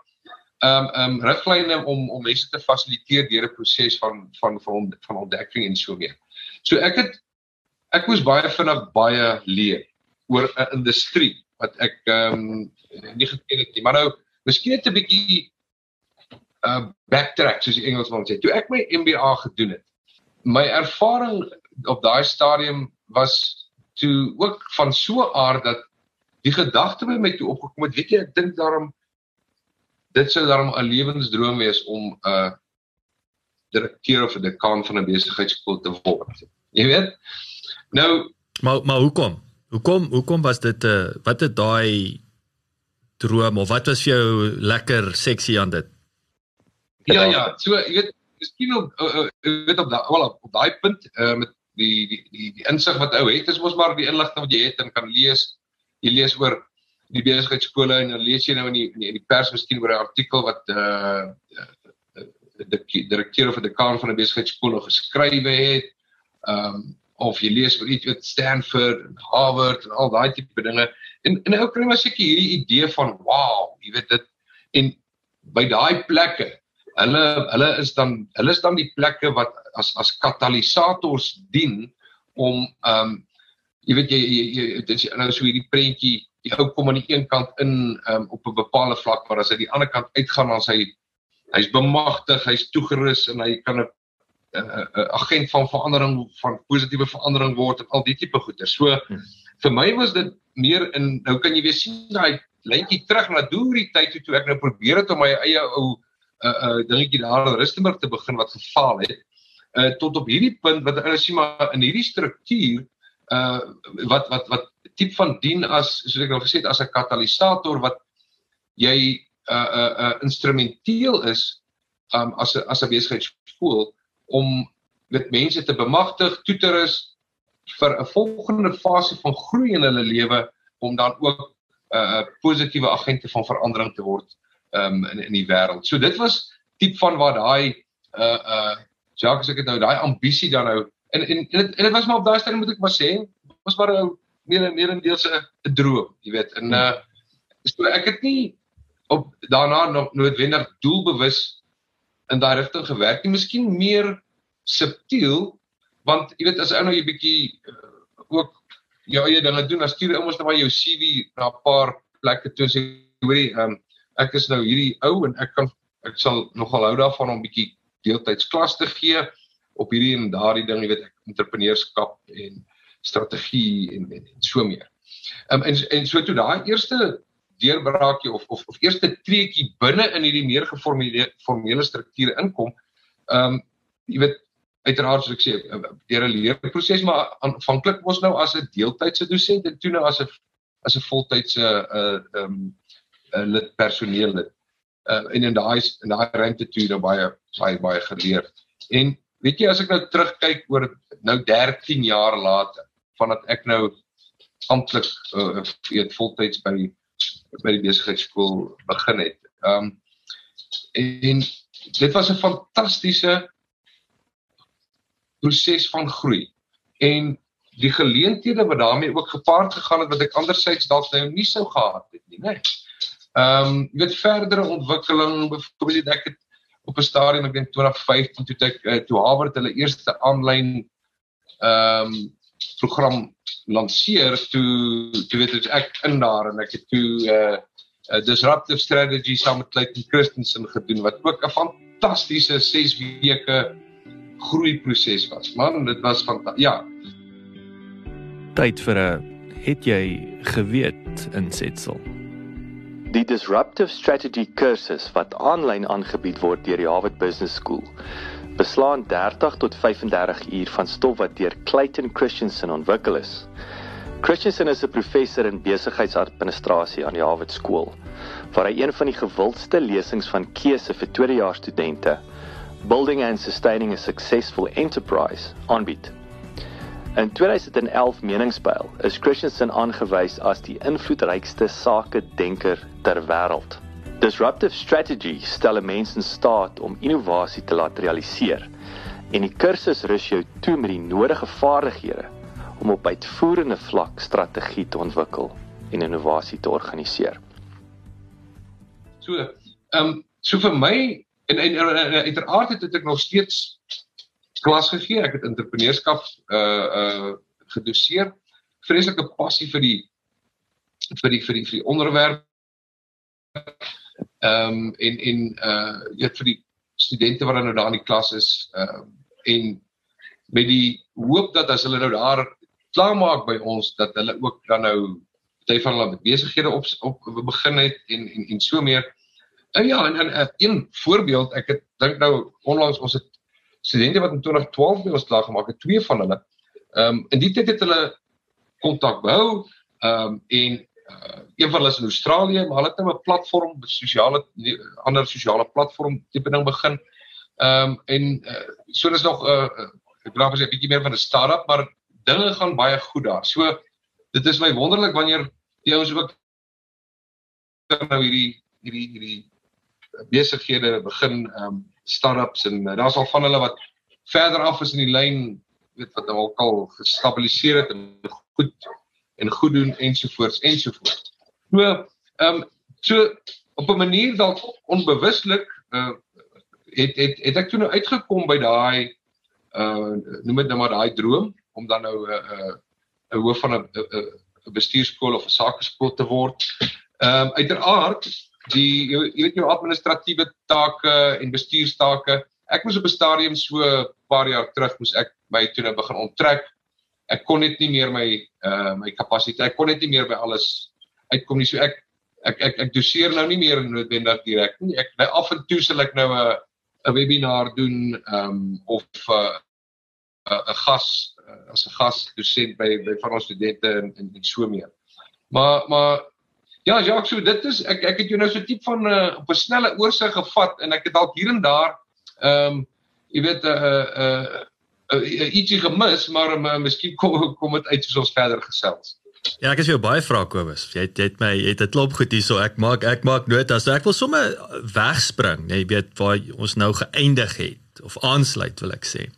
ehm um, ehm um, riglyne om om mense te fasiliteer deur 'n proses van van van van ontdekking en so meer. So ek het ek moes baie vinnig baie leer oor 'n industrie wat ek ehm um, nie geken het nie. Maar nou, miskien net 'n bietjie uh backtrack soos die Engelsman sê. Toe ek my MBA gedoen het, my ervaring op daai stadium was toe ook van so aard dat die gedagte by my toe opgekom het, weet jy, ek dink daarom dit sou daarom 'n lewensdroom wees om 'n uh, direkteur of 'n dekaan van 'n besigheidskool te word. Jy weet? Nou, maar maar hoekom? Hoekom hoekom was dit 'n uh, wat het daai droom of wat was vir jou lekker seksie aan dit? Ja ja, so jy weet, miskien op uh, uh, weet op daai wel op daai punt uh, met die die die, die insig wat ou het is mos maar die inligting wat jy het en kan lees. Jy lees oor die besigheidskole en dan lees jy nou in die in die pers miskien oor 'n artikel wat uh die direkteur of die dekaan van 'n besigheidskool geskrywe het. Um of jy lees oor iets wat Stanford en Harvard en al daai tipe dinge. En en ou kry maar seker hierdie idee van wow, jy weet dit en by daai plekke hulle hulle is dan hulle is dan die plekke wat as as katalisators dien om um jy weet jy, jy, jy dit is nou so hierdie prentjie die ou kom aan die een kant in um, op 'n bepaalde vlak maar as hy die ander kant uitgaan dan hy hy's bemagtig, hy's toegerus en hy kan 'n 'n agent van verandering van positiewe verandering word en al die tipe goeder. So hmm. vir my was dit meer in nou kan jy weer sien daai lyntjie terug na doorie tyd toe, toe ek nou probeer het om my eie ou 'n uh, uh, dingetjie daar in Rustenburg te begin wat gefaal het. Uh tot op hierdie punt wat ek sien maar in hierdie struktuur uh wat wat wat tipe van dien as soos ek al gesê het as 'n katalisator wat jy uh, uh, uh, instrumenteel is um as 'n as 'n besigheidsskool om met mense te bemagtig, toe te rus vir 'n volgende fase van groei in hulle lewe om dan ook 'n uh, positiewe agente van verandering te word um in in die wêreld. So dit was tipe van waar daai uh uh Jacques ek het nou daai ambisie dan nou en en en dit, en dit was maar op daai stadium moet ek maar sê was maar 'n meer en meer 'n deel se 'n droom, jy weet. En uh so ek het nie op daarna nog noodwendig doelbewus in daai rigting gewerk nie. Miskien meer subtiel want jy weet as ou nou jy bietjie uh, ook jou eie dinge doen, dan stuur jy ouers net maar jou CV na 'n paar plekke toe sê hoorie, um, ek is nou hierdie ou en ek kan ek sal nogal hou daarvan om bietjie deeltyds klas te gee op hierdie en daardie ding, jy weet, entrepreneurskap en strategie en, en, en so meer. Um, en en so toe daai eerste deurbraakie of of of eerste treetjie binne in hierdie meer geformele formele strukture inkom. Ehm um, jy weet uiteraard soos ek sê eh, deur 'n leerproses maar aanvanklik was nou as 'n deeltydse dosent en toe nou as 'n as 'n voltydse uh ehm um, 'n lid personeel lid. Uh en in daai in daai ruimte toe nou baie baie baie geleer. En weet jy as ek nou terugkyk oor nou 13 jaar later vandat ek nou amptelik uh weet voltyds by by die besigheidskool begin het. Ehm um, en dit was 'n fantastiese proses van groei. En die geleenthede wat daarmee ook gepaard gegaan het wat ek andersins dalk nou nie sou gehad het nie, né? Ehm um, jy weet verdere ontwikkeling, byvoorbeeld ek het op 'n stadium ek dink 2015 toe ek uh, toe Harvard hulle eerste aanlyn ehm um, program lanceer toe toe weet ek in daar en ek het toe 'n uh, uh, disruptive strategy saam met Clayton Christensen gedoen wat ook 'n fantastiese 6 weke groei proses was. Man, dit was van ja. Tyd vir 'n het jy geweet insetsel. Die disruptive strategy kursus wat aanlyn aangebied word deur die Harvard Business School beslaan 30 tot 35 uur van stof wat deur Clayton Christensen ontwikkel is. Christensen is 'n professor in besigheidsadministrasie aan die Harvard Skool, waar hy een van die gewildste lesings van keuse vir tweedejaars studente, Building and Sustaining a Successful Enterprise, aanbied. In 2011 meningspeil is Christensen aangewys as die invloedrykste sakedenker ter wêreld. Disruptive strategy stel 'n mens in staat om innovasie te laat realiseer en die kursus rus jou toe met die nodige vaardighede om op uitvoerende vlak strategie te ontwikkel en innovasie te organiseer. So, ehm um, so vir my en en uiteraard het, het ek nog steeds klas gegee. Ek het entrepreneurskap uh uh gedoseer. Vreeslike passie vir die vir die vir die, vir die onderwerp Ehm um, en en uh jy weet vir die studente wat nou daar in die klas is ehm uh, en met die hoop dat as hulle nou daar klaar maak by ons dat hulle ook dan nou party van hulle besighede op op begin het en en en so meer. En ja, en, en, en een voorbeeld, ek het dink nou onlangs ons het studente wat in 2012 by ons klaar gemaak het, twee van hulle. Ehm um, in die tyd het hulle kontak behou ehm um, en uh, een van hulle is in Australië, maar hulle het nou 'n platform, 'n sosiale ander sosiale platform tipe ding begin. Ehm um, en uh, so is nog 'n uh, ek dink is 'n bietjie meer van 'n start-up, maar dinge gaan baie goed daar. So dit is my wonderlik wanneer die ouens ook nou hierdie hierdie hierdie besighede begin ehm um, start-ups en uh, daar's al van hulle wat verder af is in die lyn weet wat nou al gestabiliseer het en goed en goed doen ensovoorts ensovoorts. So, ehm um, so op 'n manier dalk onbewuslik uh het het het ek toe nou uitgekom by daai uh noem dit nou maar daai droom om dan nou 'n uh, 'n uh, hoof van 'n 'n bestuurskool of 'n sakeskool te word. Ehm um, uiteraard die jy weet jou administratiewe take en bestuurstake. Ek moes op 'n stadium so 'n paar jaar terug moes ek my toe nou begin onttrek. Ek kon net nie meer my uh my kapasiteit ek kon net nie meer by alles uitkom nie. So ek ek ek ek doseer nou nie meer noodwendig direk nie. Ek by af en toe sal ek nou 'n 'n webinar doen um of 'n uh, 'n gas uh, as 'n gas dosent by by van ons studente en en, en so meer. Maar maar ja Jacques so dit is ek ek het jou nou so tipe van uh, op 'n snelle oorsig gevat en ek het dalk hier en daar um jy weet 'n uh, 'n uh, uh, uh, ietsie gemis, maar uh, miskien kom kom dit uit soos ons verder gesels. Ja, ek is jou baie vra Kobus. Jy het, jy het my jy het 'n klop goed hierso. Ek maak ek maak nota. So ek wil sommer wegspring, jy weet waar ons nou geëindig het of aansluit wil ek sê.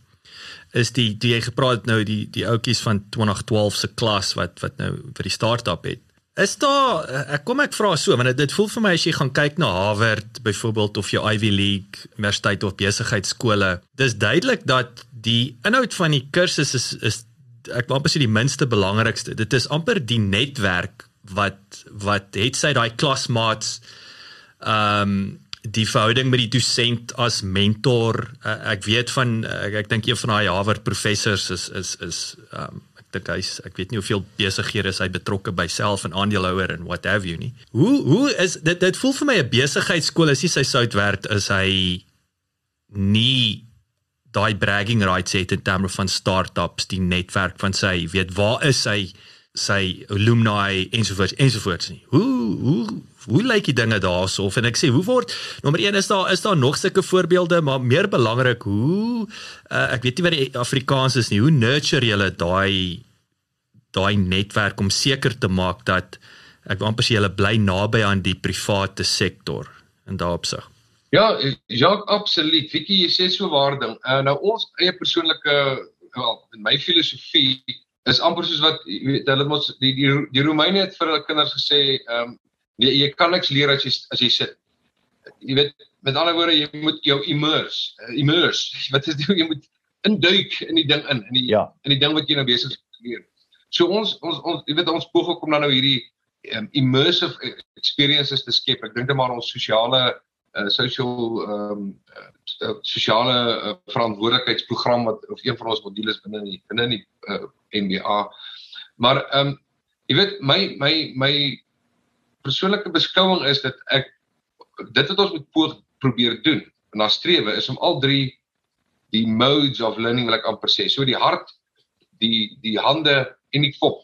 Is die die jy gepraat nou die die ouetjies van 2012 se klas wat wat nou vir die start-up het. Is daar ek kom ek vra so want dit voel vir my as jy gaan kyk na Harvard byvoorbeeld of jou Ivy League universiteit of besigheidskole dis duidelik dat die inhoud van die kursus is is ek wil amper sê die minste belangrikste. Dit is amper die netwerk wat wat het sy daai klasmaats ehm um, die verhouding met die dosent as mentor. Uh, ek weet van uh, ek, ek dink een van daai Harvard professors is is is ehm um, dink hy's ek weet nie hoeveel besighede is hy betrokke by self en aandeelhouer en what have you nie. Hoe hoe is dit dit voel vir my 'n besigheidskool as hy sy sout werd is hy nie daai bragging rights het in terme van startups die netwerk van sy weet waar is hy sy alumni ensovoorts ensovoorts nie. Hoe hoe hoe lyk die dinge daarso of en ek sê hoe word nommer 1 is daar is daar nog sulke voorbeelde maar meer belangrik hoe uh, ek weet nie wat die Afrikaans is nie hoe nurture jy daai daai netwerk om seker te maak dat ek amper sê jy bly naby aan die private sektor in daardie opsig Ja, ja, absoluut. Vicky, jy sê so waar ding. Uh, nou ons eie persoonlike wel, in my filosofie is amper soos wat jy weet hulle mos die die, die Romeine het vir hulle kinders gesê ehm um, nee, jy kan niks leer as jy as jy sit. Jy weet met ander woorde jy moet jou immerse uh, immerse wat is dit jy moet induik in die ding in in die ja. in die ding wat jy nou besig is te leer. So ons ons ons jy weet ons poog kom dan nou hierdie um, immersive experiences te skep. Ek dink dit maar ons sosiale uh, social ehm um, uh, sosiale uh, verantwoordelikheidsprogram wat of een van ons modules binne die binne die uh, MBA. Maar ehm um, jy weet my my my persoonlike beskouing is dat ek dit wat ons moet poog probeer doen en na strewe is om al drie die modes of learning wil ek amper sê. So die hart, die die hande en die kop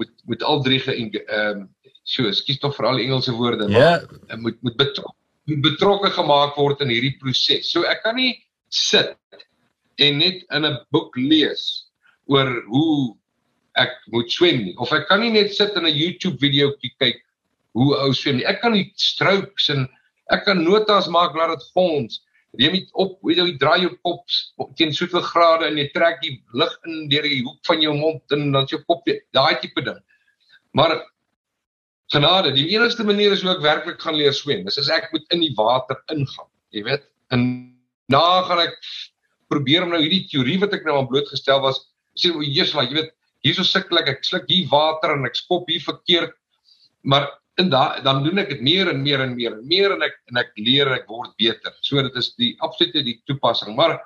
moet moet al drie ge ehm um, so, ekskuus tog vir al die Engelse woorde, yeah. maar moet moet betrokke betrokke gemaak word in hierdie proses. So ek kan nie sit en net in 'n boek lees oor hoe ek moet swem nie of ek kan nie net sit in 'n YouTube video kyk hoe ou swem nie. Ek kan nie strokes en ek kan notas maak laat dit fonds. Jy moet op, jy draai jou kop teen soveel grade en jy trek die lug in deur die hoek van jou mond en dan jou kop daai tipe ding. Maar genade, die enigste manier is hoe ek werklik gaan leer swem. Dis as ek moet in die water ingaan, jy weet. En na gaan ek probeer om nou hierdie teorie wat ek nou aan blootgestel was, sê o, Jesus, maar jy weet, hierso sukkel ek, ek sluk hier water en ek skop hier verkeerd. Maar in daai dan doen ek dit meer en meer en meer en meer en ek en ek leer en ek word beter. So dit is die absolute die toepassing. Maar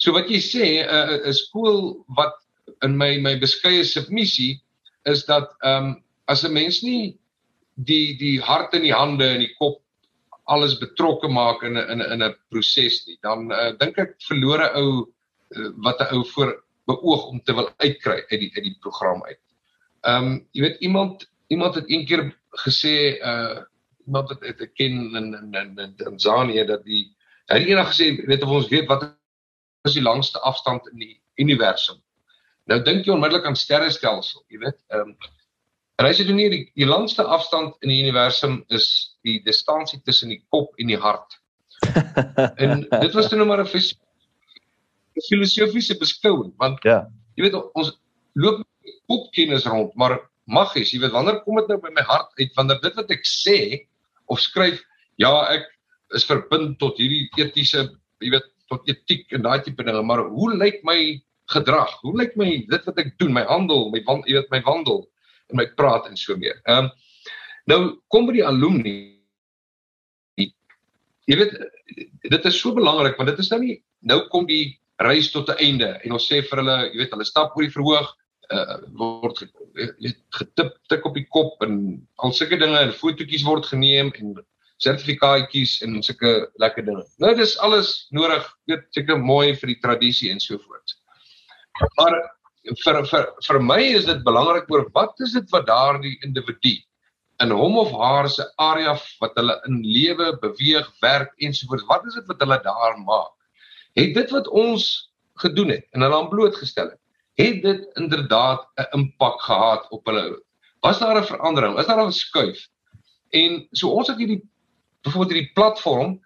so wat jy sê, 'n uh, 'n skool wat in my my beskeie submissie is dat ehm um, as 'n mens nie die die hart in die hande en die kop alles betrokke maak in 'n in 'n in 'n proses nie, dan uh, dink ek verlore ou uh, wat 'n ou voor beoog om te wil uitkry uit die uit die program uit. Ehm um, jy weet iemand iemand het een keer gesê uh iemand wat ek ken in in in, in Tanzanië dat die hy het eendag gesê weet of ons weet wat is die langste afstand in die universum. Nou dink jy onmiddellik aan sterrestelsel, jy weet. Ehm um, En hy sê doen nie die, die langste afstand in die universum is die distansie tussen die kop en die hart. en dit was nou maar 'n filosofiese beskouing want ja. jy weet ons loop kopkennis rond, maar maggies, jy weet wanneer kom dit nou by my hart uit wanneer dit wat ek sê of skryf, ja, ek is verbind tot hierdie etiese, jy weet, tot etiek en daai tipe dinge, maar hoe lyk my gedrag? Hoe lyk my dit wat ek doen, my handel, my wand, jy weet my wandel? En my praat en so meer. Ehm um, nou kom by die alumni. Jy weet dit is so belangrik want dit is nou nie nou kom die reis tot 'n einde en ons sê vir hulle, jy weet, hulle stap oor die verhoog, uh, word getip tik op die kop en al sulke dinge en fotootjies word geneem en sertifikaatjies en sulke lekker dinge. Nou dis alles nodig, weet seker mooi vir die tradisie en so voort. Maar vir vir vir my is dit belangrik oor wat is dit wat daardie individu in hom of haar se area wat hulle in lewe beweeg, werk ensovoorts, wat is dit wat hulle daar maak? Het dit wat ons gedoen het en hulle aan blootgestel het, het dit inderdaad 'n impak gehad op hulle? Was daar 'n verandering? Is daar 'n skuif? En so ons het hierdie byvoorbeeld hierdie platform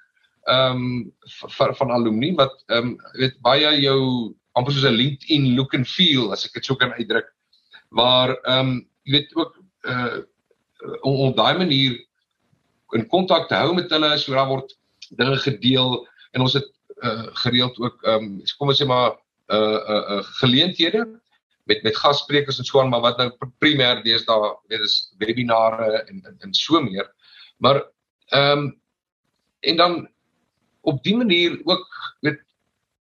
ehm um, van van alumni wat ehm um, weet baie jou amper soos 'n LinkedIn look and feel as ek dit sou kan uitdruk. Waar ehm um, jy weet ook uh om op daai manier in kontak te hou met hulle so daar word dinge gedeel en ons het uh, gereeld ook ehm um, kom ons sê maar uh uh, uh geleenthede met met gassprekers en so aan maar wat nou primêr deesdae weet is webinare en en, en so meer. Maar ehm um, en dan op die manier ook weet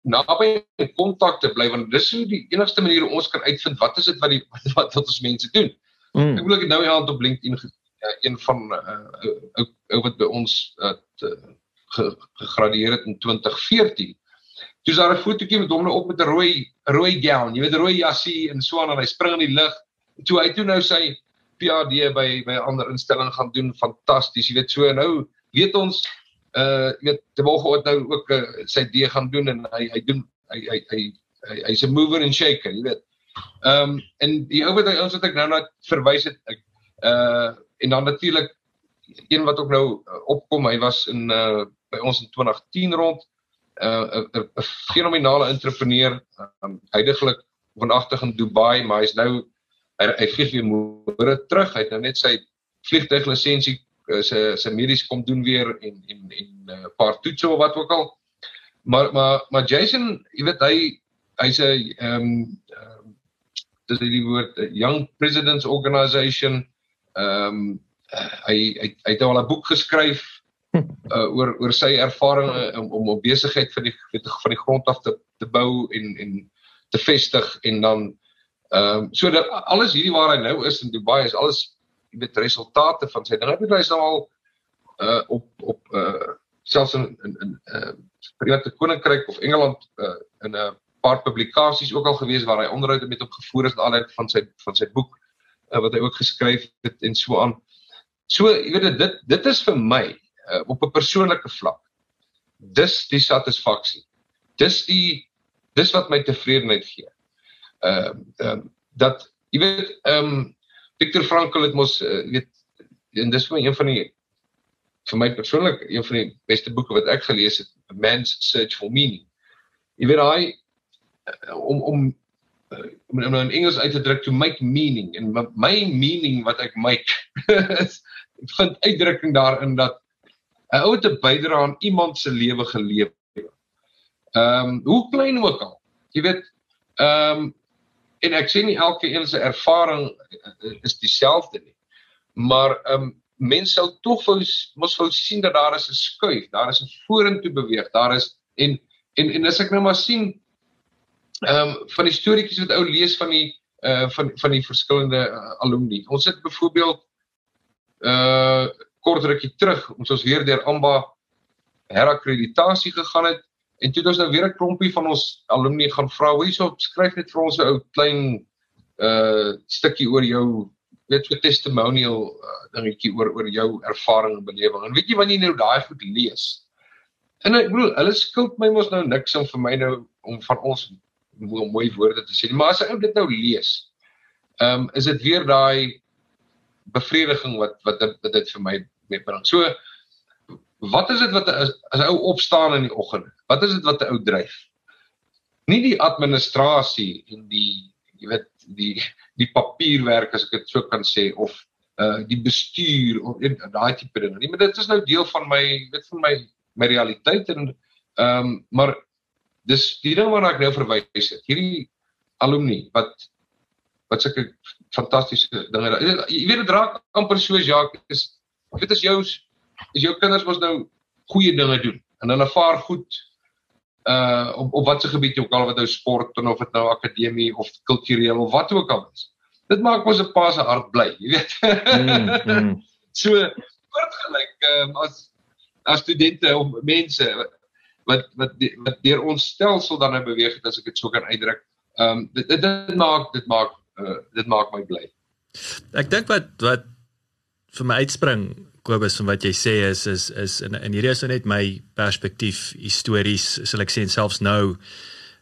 naby in kontak te bly want dis hoe die enigste manier ons kan uitvind wat is dit wat die wat wat ons mense doen. Mm. Ek wil ek nou iemand op LinkedIn ja, een van uh, ou ou wat by ons het uh, gegradueer het in 2014. Toe is daar 'n fotootjie met hom nou op met 'n rooi rooi gown, jy weet 'n rooi jassie en so aan en hy spring in die lug. Toe hy toe nou sy PhD by by 'n ander instelling gaan doen, fantasties. Jy weet so nou weet ons uh jy weet terwyl hy nou ook uh, sy D gaan doen en hy hy doen hy hy hy hy's 'n mover and shaker, jy weet. Ehm um, en die ou wat ons wat ek nou net verwys het ek uh en dan natuurlik een wat ook nou opkom, hy was in uh by ons in 2010 rond uh, 'n fenominale entrepreneur, um, heidaglik vanagtig in Dubai, maar hy's nou hy, hy vlieg weer môre terug. Hy het nou net sy vliegtuiglisensie uh, sy sy medies kom doen weer en en en 'n uh, paar toetse of wat ook al. Maar maar maar Jason, jy weet hy hy's 'n ehm um, dis die woord Young Presidents Organization. Ehm um, hy hy hy het al 'n boek geskryf uh, oor oor sy ervarings om om op besigheid van die weet van die grond af te te bou en en te vestig en dan ehm um, so dat alles hierdie waar hy nou is in Dubai is alles jy weet resultate van sy dinge. Hy het nou al uh op op uh selfs in in in uh Verenigde Koninkryk of Engeland uh in 'n paar publikasies ook al gewees waar hy onderhoude met opgevoer is aan van sy van sy boek uh, wat hy ook geskryf het en so aan. So, jy weet dit dit is vir my uh, op 'n persoonlike vlak. Dis die satisfaksie. Dis die dis wat my tevredenheid gee. Ehm uh, um, dat jy weet ehm um, Viktor Frankl het mos uh, weet en dis vir my een van die vir my persoonlik een van die beste boeke wat ek gelees het, A Man's Search for Meaning. Jy weet hy uh, om om uh, om nou in Engels uit te druk to make meaning en my meaning wat ek make is vind uitdrukking daarin dat 'n ou te bydra aan iemand se lewe geleef. Ehm um, hoe klein ook al. Jy weet ehm um, en ek sê nie elke een se ervaring uh, is dieselfde nie. Maar ehm um, mense sou tog mos wou sien dat daar is 'n skuif, daar is 'n vorentoe beweeg, daar is en en en as ek nou maar sien ehm um, van die storieetjies wat ou lees van die uh van van die verskillende uh, alumni. Ons het byvoorbeeld uh kort rukkie terug ons ons weer deur Amba herakkreditasie gegaan het en toe het ons nou weer 'n klompie van ons alumni gaan vra hoe hierso skryf net vir ons 'n ou klein uh stukkie oor jou net so testimonial uh, dingetjie oor oor jou ervaring en belewing. En weet jy wanneer jy nou daai goed lees? En ek bedoel, hulle skuld my mos nou niks om vir my nou om van ons om mooi woorde te sê. Maar as ek dit nou lees, ehm um, is dit weer daai bevrediging wat wat dit, wat dit vir my meebring. So wat is dit wat as 'n ou opstaan in die oggend? Wat is dit wat 'n ou dryf? Nie die administrasie en die jy weet die die papierwerk as ek dit so kan sê of uh die bestuur of daai tipe dinge nie, maar dit is nou deel van my weet van my my realiteit en ehm um, maar dis die ding waarna ek nou verwys het. Hierdie alumni wat wat sulke fantastiese dinge. Jy weet dit raak amper soos Jacques is weet as jou is jou kinders mos nou goeie dinge doen en hulle vaar goed uh op op watter gebied jy ook al wat nou sport en of dit nou akademie of kultureel of wat ook al is. Dit maak mos 'n pa se hart bly, jy weet. Mm, mm. so voortgelyk ehm um, as as studente of mense wat wat wat deur ons stelsel dan nou beweeg het as ek dit so kan uitdruk. Ehm um, dit, dit dit maak dit maak uh, dit maak my bly. Ek dink wat wat vir my uitspring Kobus van wat jy sê is is is in in hierdie is net my perspektief histories sal ek sê en selfs nou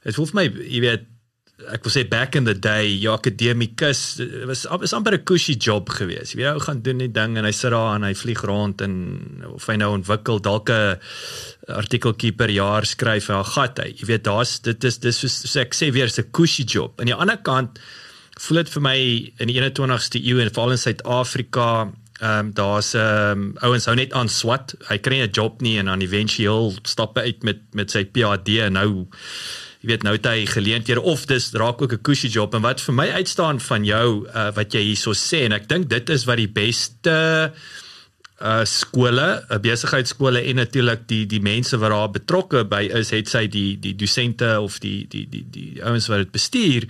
dit voel vir my jy weet ek wil sê back in the day jou akademikus was is amper 'n cushy job geweest. Jy weet ou gaan doen die ding en hy sit daar en hy vlieg rond en of hy nou ontwikkel dalk 'n artikeltjie per jaar skryf en gat hy. Jy weet daar's dit is dis so ek sê weer 'n cushy job. Aan die ander kant voel dit vir my in die 21ste eeu en veral in Suid-Afrika Ehm um, daar's ehm um, ouens hou net aan swat. Hy kry 'n job nie en dan éventueel stap hy uit met met sy PhD en nou jy weet nou het hy geleenthede of dis raak ook 'n cushy job en wat vir my uitstaan van jou uh, wat jy hierso sê en ek dink dit is wat die beste uh skole, uh, besigheidskole en natuurlik die die mense wat daar betrokke by is, het sy die die dosente of die die die die ouens wat dit bestuur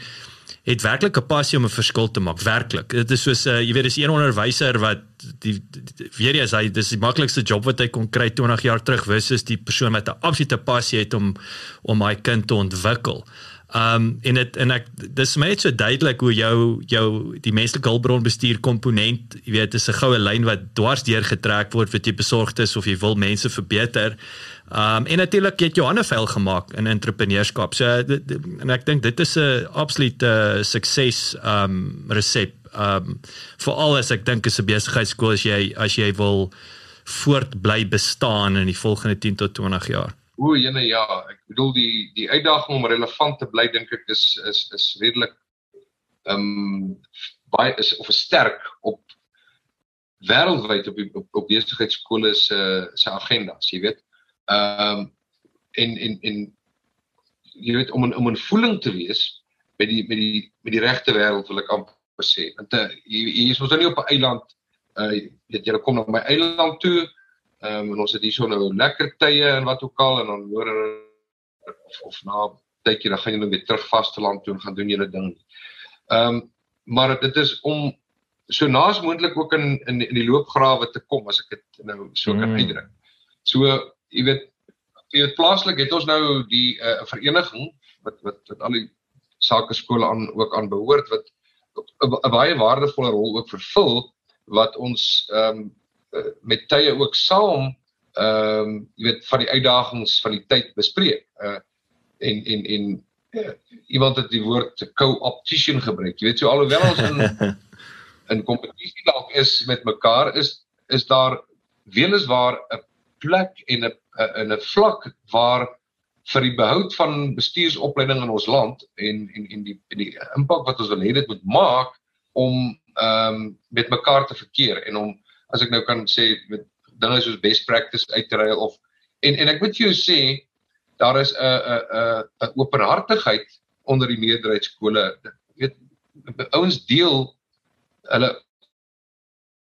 het werklik 'n passie om 'n verskil te maak, werklik. Dit is soos 'n uh, jy weet dis een onderwyser wat die, die, die weer eens hy dis die maklikste job wat hy kon kry 20 jaar terug versus die persoon wat 'n absolute passie het om om my kind te ontwikkel. Um en dit en ek dis my net so duidelik hoe jou jou die menslike hulpbron bestuur komponent, jy weet, is 'n goue lyn wat dwars deur getrek word wat jy besorgd is of jy wil mense verbeter. Um en natuurlik het Johanne veil gemaak in entrepreneurskap. So dit, dit, en ek dink dit is 'n absolute sukses um resep. Um veral as ek dink is 'n besigheidskool as jy as jy wil voort bly bestaan in die volgende 10 tot 20 jaar. O, jene ja, ek bedoel die die uitdaging om relevant te bly dink ek is is is redelik um baie is of is sterk op wêreldwyd op op, op besigheidskole se se agendas, jy weet. Ehm um, en en en jy weet om 'n om 'n voeling te wees met die met die met die regte wêreld wil ek amper sê. Want uh, hier hier is ons nou nie op 'n eiland uh weet jy kom na my eiland toe. Ehm um, en ons het hier so nou lekker tye en wat ook al en dan hoor of, of na tydjie dan gaan nou weer terug vasteland toe en gaan doen julle ding. Ehm um, maar dit is om so naas moontlik ook in in in die loopgrawe te kom as ek dit nou so kan mm. uitdruk. So jy weet jy weet plaaslik het ons nou die 'n uh, vereniging wat wat wat al die sake skole aan ook aan behoort wat 'n baie waardevolle rol ook vervul wat ons ehm um, met tye ook saam ehm um, jy weet van die uitdagings van die tyd bespreek. Uh en en en uh, iemand het die woord co-opetition gebruik. Jy weet so alhoewel ons in in kompetisie dalk is met mekaar is is daar weliswaar 'n plek en 'n in 'n vlak waar vir die behoud van bestuursopleiding in ons land en en en die en die impak wat ons wil hê dit moet maak om ehm um, met mekaar te verkeer en om as ek nou kan sê met dinge soos best practice uit te ruil of en en ek moet vir jou sê daar is 'n 'n 'n 'n openhartigheid onder die meerderheid skole weet ouens deel hulle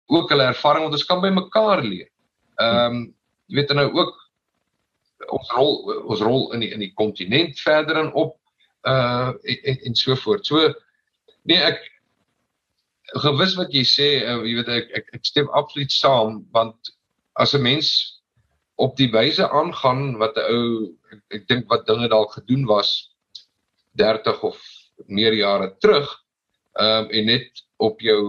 ook hulle ervaring want ons kan by mekaar leer. Ehm um, jy weet nou ook ons rol ons rol in die in die kontinent verder en op uh en, en so voort. So nee ek gewis wat jy sê uh, jy weet ek ek, ek stem absoluut saam want as 'n mens op die wyse aangaan wat 'n ou ek, ek dink wat dinge dalk gedoen was 30 of meer jare terug ehm um, en net op jou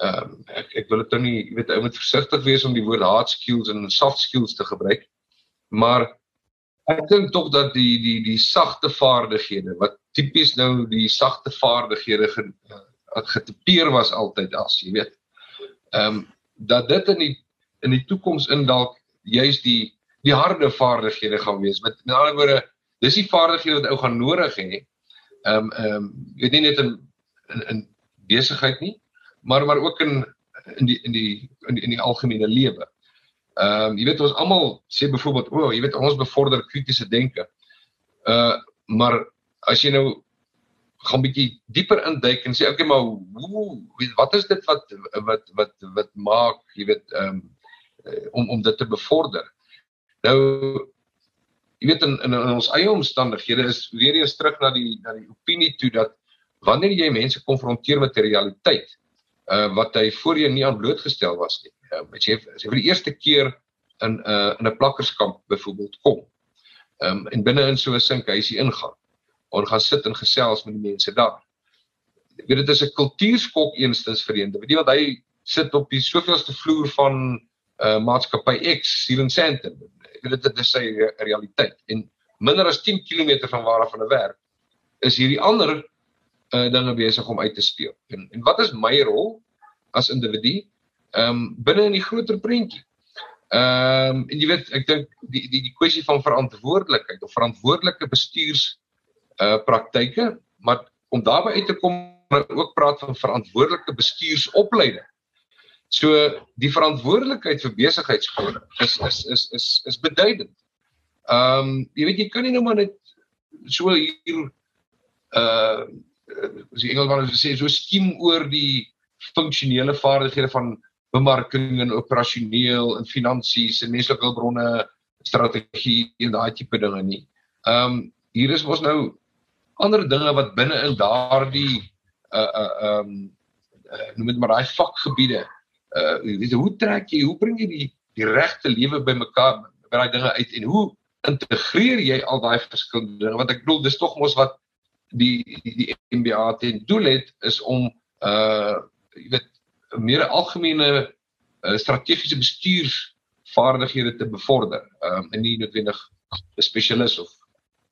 ehm um, ek ek wil dit nou nie jy weet ou moet versigtig wees om die woord hard skills en soft skills te gebruik. Maar ek dink tog dat die die die sagte vaardighede wat tipies nou die sagte vaardighede ge, uh, getipeer was altyd as jy weet. Ehm um, dat dit in die in die toekoms in dalk juis die die harde vaardighede gaan wees. Met met ander woorde, dis die vaardighede wat ou gaan nodig hê. Ehm um, ehm um, jy weet nie net in in, in besigheid nie, maar maar ook in in die in die in die, in die algemene lewe. Ehm um, jy weet ons almal sê byvoorbeeld o, oh, jy weet ons bevorder kritiese denke. Uh maar as jy nou gaan bietjie dieper induik en sê okay maar hoe wat is dit wat wat wat wat maak jy weet um, om om dit te bevorder. Nou jy weet in, in in ons eie omstandighede is weer eens terug na die na die opinie toe dat wanneer jy mense konfronteer met 'n realiteit uh wat hy voorheen nie aan blootgestel was nie. Uh, as jy as jy vir die eerste keer in 'n uh, in 'n plakkerskamp byvoorbeeld kom. Um, en binne in so 'n sinkhuisie ingaan. Ons gaan sit en gesels met die mense daar. Ek weet dit is 'n kultuurskok eerstens vir een. Weet jy wat hy sit op die soveelste vloer van uh maatskappy X hier in Sandton. Ek weet dit is sy realiteit en minder as 10 km van waar af 'n werk is hierdie ander uh dinge besig om uit te speel. En en wat is my rol as individu? Um, binne in die groter prentjie. Ehm um, en jy weet ek dink die die die kwessie van verantwoordelikheid of verantwoordelike bestuurs uh praktyke, maar om daarby uit te kom ook praat van verantwoordelike bestuursopleiding. So die verantwoordelikheid vir besigheidskode is is is is is beduidend. Ehm um, jy weet jy kan nie nou maar net so hier uh as die Engelsman sê so skiem oor die funksionele vaardighede van bemarking en operasioneel en finansies en menslike hulpbronne strategie en daai tipe dinge nie. Ehm um, hier is mos nou ander dinge wat binne in daardie uh uh um, uh, noem dit maar daai vakgebiede uh weet hoe trek jy hoe bring jy die die regte lewe bymekaar by daai dinge uit en hoe integreer jy al daai verskillende dinge? Want ek bedoel dis tog mos wat die die, die MBA ten doel het is om uh jy weet meer algemene uh, strategiese bestuursvaardighede te bevorder um en nie noodwendig 'n spesialis of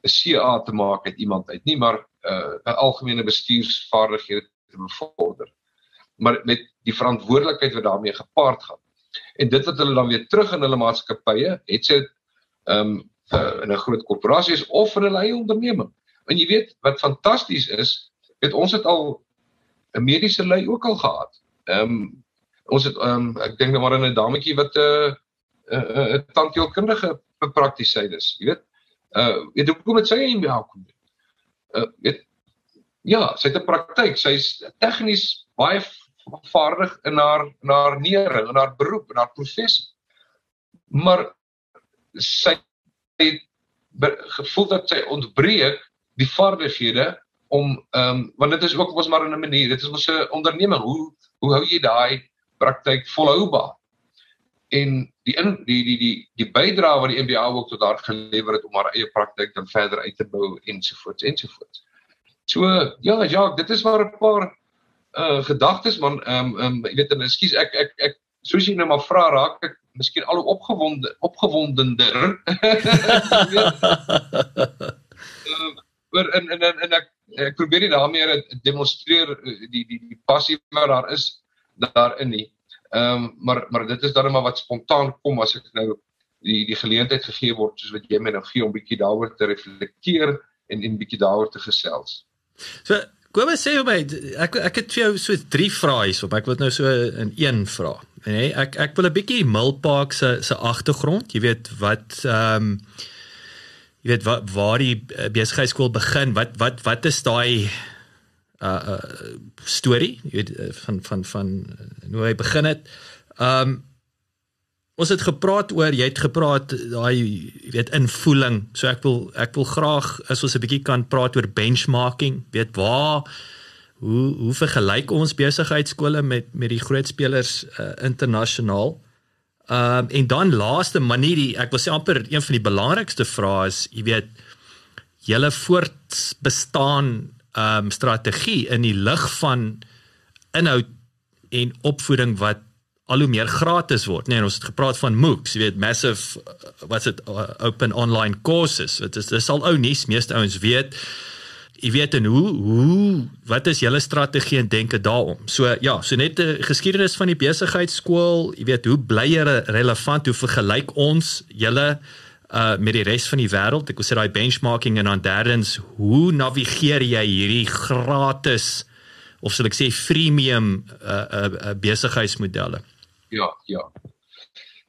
'n CA te maak uit iemand uit nie maar uh 'n algemene bestuursvaardighede te bevorder maar met die verantwoordelikheid wat daarmee gepaard gaan. En dit wat hulle dan weer terug in hulle maatskappye, het sy ehm um, in 'n groot korporasie is of in 'n eie onderneming. En jy weet wat fantasties is, het ons het al 'n mediese lei ook al gehad. Ehm um, ons het ehm um, ek dink nou maar 'n dametjie wat 'n uh, 'n uh, uh, tandheelkundige praktisyn is, jy weet. Uh weet hoekom het sy in behoud kom? Uh weet ja, sy het 'n praktyk. Sy's tegnies baie vaardig in haar in haar nering, in haar beroep, in haar professie. Maar sy het gevoel dat sy ontbreek die vaardighede om ehm um, want dit is ook mos maar 'n manier, dit is mos 'n onderneming. Hoe hoe hou jy daai praktyk volhoubaar? En die in die die die die bydrae wat die MBA ook tot haar gelewer het om haar eie praktyk dan verder uit te bou ensovoorts ensovoorts. So ja, ja, dit is maar 'n paar uh gedagtes man ehm um, ehm um, jy weet en ekskuus ek ek ek soos jy nou maar vra raak ek miskien al opgewonde opgewondender. Ehm uh, en en en ek ek probeer nie daarmee demonstreer eh, die die die passie wat daar is daarin nie. Ehm um, maar maar dit is dan maar wat spontaan kom as ek nou die die geleentheid gegee word soos wat jy my nou gee om bietjie daaroor te reflekteer en en bietjie daaroor te gesels. So Kom ons sê hom ek ek het vir jou so drie vrae hierop. Ek wil nou so in een vra. Nee, ek ek wil 'n bietjie Milpark se se agtergrond, jy weet wat ehm um, jy weet wat waar die eh, besigheidskool begin, wat wat wat is daai uh uh storie, jy weet van van van hoe hy begin het. Um, Ons het gepraat oor jy het gepraat daai jy weet invoeling. So ek wil ek wil graag as ons 'n bietjie kan praat oor benchmarking. Weet waar hoe hoe vergelyk ons besigheidskole met met die groot spelers uh, internasionaal? Um, en dan laaste manier die ek wil sê amper een van die belangrikste vrae is, jy weet julle voortbestaan um, strategie in die lig van inhoud en opvoeding wat al hoe meer gratis word. Nee, ons het gepraat van MOOCs, jy weet massive what's it uh, open online courses. Dit is dis al ou nuus, meeste ouens weet. Jy weet en hoe hoe wat is julle strategie en denke daaroor? So ja, so net die geskiedenis van die besigheidskool, jy weet hoe bly jy relevant, hoe vergelyk ons julle uh met die res van die wêreld? Ek wou sê daai benchmarking en dan derdens, hoe navigeer jy hierdie gratis of sal ek sê freemium uh, uh, uh besigheidsmodelle? Ja, ja.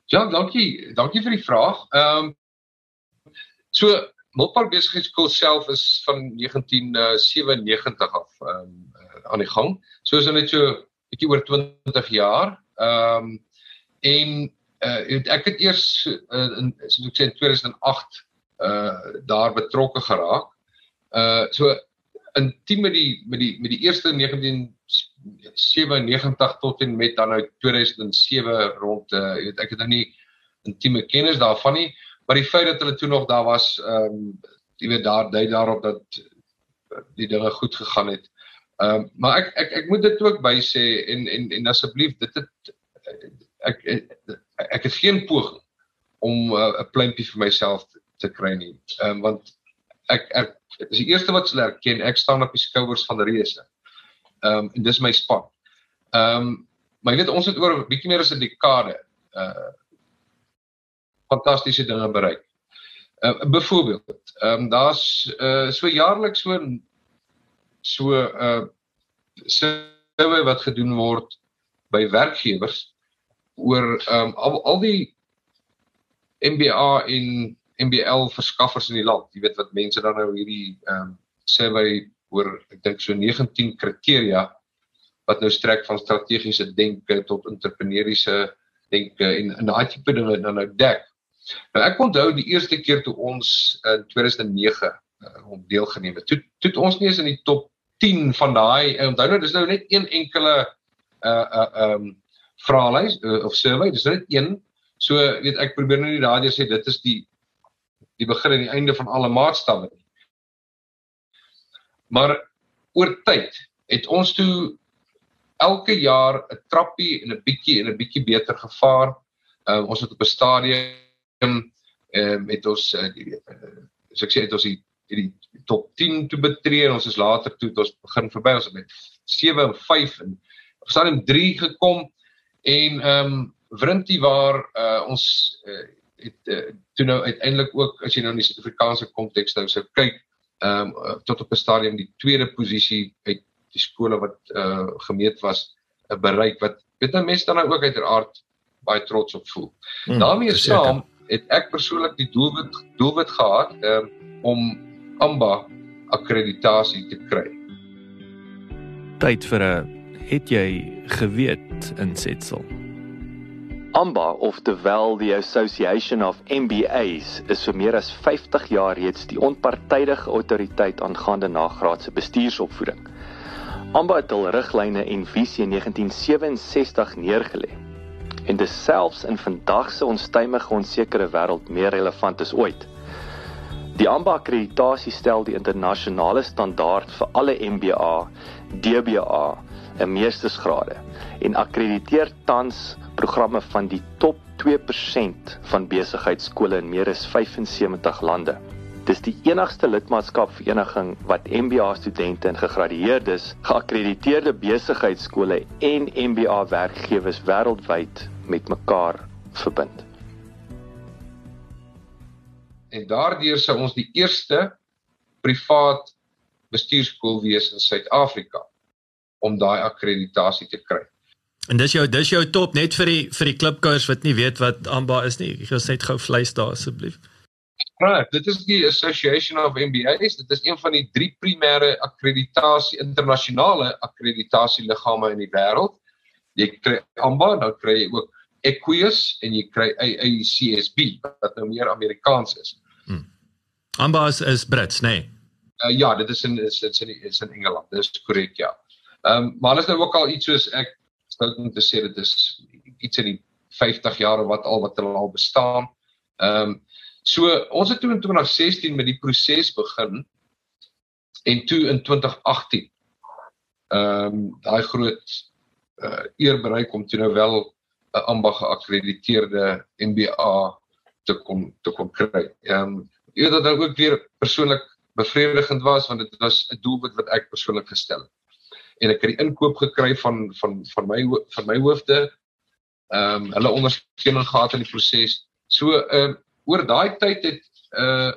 Ja, dankie. Dankie vir die vraag. Ehm um, so Milpark Besigheidskool self is van 1997 af ehm um, aan die gang. So is dit net so bietjie oor 20 jaar. Ehm um, en uh, ek het eers uh, in soos ek sê in 2008 uh daar betrokke geraak. Uh so intiem met die met die met die eerste 1997 tot en met dan nou 2007 rond uh jy weet ek het nou nie intieme kennis daarvan nie, maar die feit dat hulle toe nog daar was ehm um, jy weet daar dui daarop dat die dinge goed gegaan het. Ehm um, maar ek ek ek moet dit ook by sê en en en asseblief dit het ek ek, ek het geen poging om 'n uh, pleintjie vir myself te, te kry nie. Ehm um, want ek ek is die eerste wat hulle erken ek staan op die skouers van reuse. Ehm um, en dis my span. Ehm um, maar jy weet ons het oor 'n bietjie meer as 'n dekade uh fantastiese dinge bereik. Uh byvoorbeeld, ehm um, daar's uh so jaarliks so so uh survey wat gedoen word by werkgewers oor ehm um, al, al die MBA en MBL verskaffers in die land. Jy weet wat mense dan nou hierdie ehm um, survey oor ek dink so 19 kriteria wat nou strek van strategiese denke tot entrepreneursiese denke en en daai tipe dinge dan nou dek. Nou ek onthou die eerste keer toe ons in 2009 uh, om deelgeneem het. Toe toe ons nie eens in die top 10 van daai onthou nou dis nou net een enkele uh uh um vraelys uh, of survey, dis net een. So weet ek probeer nou nie daardie sê dit is die die begin en die einde van alle maatstawwe nie. Maar oor tyd het ons toe elke jaar 'n trappie en 'n bietjie en 'n bietjie beter gevaar. Uh, ons het op 'n stadium ehm um, met ons uh, die uh, so ek sê het ons die die top 10 toe betree en ons is later toe ons begin verby ons het met 7 en 5 en op stadium 3 gekom en ehm um, Wrintie waar uh, ons uh, het uh, toe nou uiteindelik ook as jy nou in die Suid-Afrikaanse konteks nou sou kyk ehm um, tot op 'n stadium die tweede posisie uit die skole wat uh gemeet was 'n uh, bereik wat weet nou mense dan nou ook uiteraard baie trots op voel. Hmm, daarmee saam het ek persoonlik die doelwit doelwit gehad um, om AMBA akkreditasie te kry. Tyd vir 'n het jy geweet insetsel. AMBA of terwyl die Association of MBAs is vir meer as 50 jaar reeds die onpartydige autoriteit aangaande nagraadse bestuursopvoeding. AMBA het hul riglyne en visie in 1967 neergelê. En dit selfs in vandag se onstuimige onsekere wêreld meer relevant as ooit. Die AMBA akkreditasie stel die internasionale standaard vir alle MBA, DBA en meestersgrade en akkrediteer tans programme van die top 2% van besigheidskole in meer as 75 lande. Dis die enigste lidmaatskapvereniging wat MBA studente en gegradueerdes, geakkrediteerde besigheidskole en MBA werkgewers wêreldwyd met mekaar verbind. En daardeur sou ons die eerste privaat bestuurskool wees in Suid-Afrika om daai akkreditasie te kry. En dis jou dis jou top net vir die vir die klipkouers wat nie weet wat AMBA is nie. Sê net gou vleis daar asseblief. Right, dit is die Association of MBAs. Dit is een van die drie primêre akkreditasie internasionale akkreditasieliggame in die wêreld. Jy kry AMBA, dan kry jy ook Equius en jy kry AACSB wat nou meer Amerikaans is. Hmm. AMBA is, is Brits, nê? Nee. Uh, ja, dit is in is, is in is in Engeland. Dis korrek, ja. Ehm um, maar hulle is nou ook al iets soos ek stout om te sê dit is iets in die 50 jaar wat al wat hulle al bestaan. Ehm um, so ons het toe in 2016 met die proses begin en toe in 2018 ehm um, daai groot uh, eer bereik om toe nou wel 'n ambag geakkrediteerde MBA te kom te kom kry. Ehm um, jy weet dat dit ook weer persoonlik bevredigend was want dit was 'n doelwit wat ek persoonlik gestel het en ek het die inkoop gekry van van van my van my hoofde. Ehm um, hulle ondersteuning gehad in die proses. So ehm uh, oor daai tyd het uh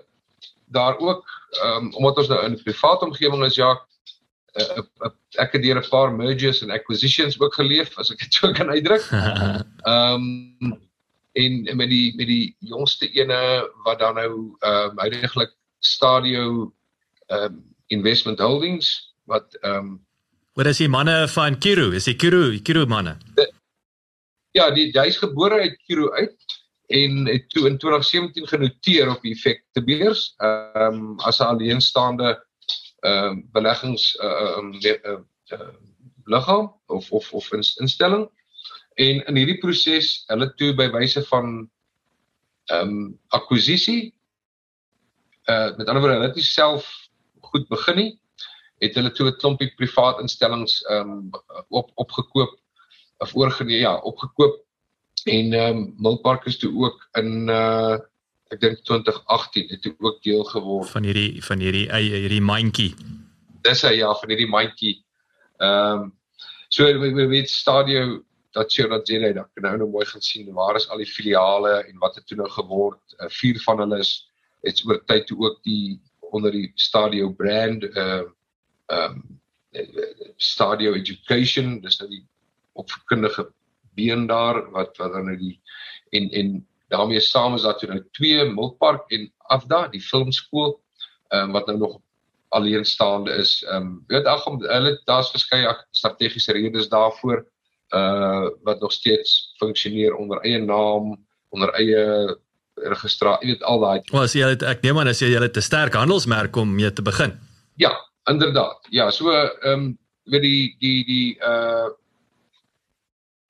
daar ook ehm um, omdat ons nou in 'n private omgewing is ja uh, uh, ek het deur 'n paar mergers en acquisitions ook geleef as ek dit so kan uitdruk. Ehm um, en met die met die jongste ene wat dan nou ehm um, huidigelik Stadio ehm um, Investment Holdings wat ehm um, Wat is die manne van Kiru? Is die Kiru, Kiru manne? Ja, die hy's gebore uit Kiru uit en het toe in 2017 genoteer op die effektebeurs ehm um, as 'n alleenstaande ehm um, beleggings ehm uh, uh, uh, uh, liggaam of of of instelling en in hierdie proses hulle toe by wyse van ehm um, akquisisie uh met ander woorde hulle het nie self goed begin nie het hulle toe 'n klompie privaat instellings ehm um, op opgekoop of oorgeneem ja opgekoop en ehm um, Milpark is toe ook in uh ek dink 2018 het toe ook deel geword. Van hierdie van hierdie eie hierdie mandjie. Dis hy ja van hierdie mandjie. Ehm um, so we weet stadio dat jy dat jy net nou nou mooi gaan sien waar is al die filiale en wat het toe nou geword. Uh, vier van hulle is het oor tyd toe ook die onder die Stadio brand uh um Stadio Education dis nou die opvoedkundige been daar wat wat dan nou die en en daarmee saam is daar toe nou twee Milpark en Afda die filmskool um wat nou nog alleenstaande is um weet ag hulle daar's verskeie strategiese redes daarvoor uh wat nog steeds funksioneer onder eie naam onder eie registrasie, jy weet al daai. Wel, as jy het ek neem aan as jy jy het 'n sterk handelsmerk om mee te begin. Ja, inderdaad. Ja, so ehm um, weet die die die uh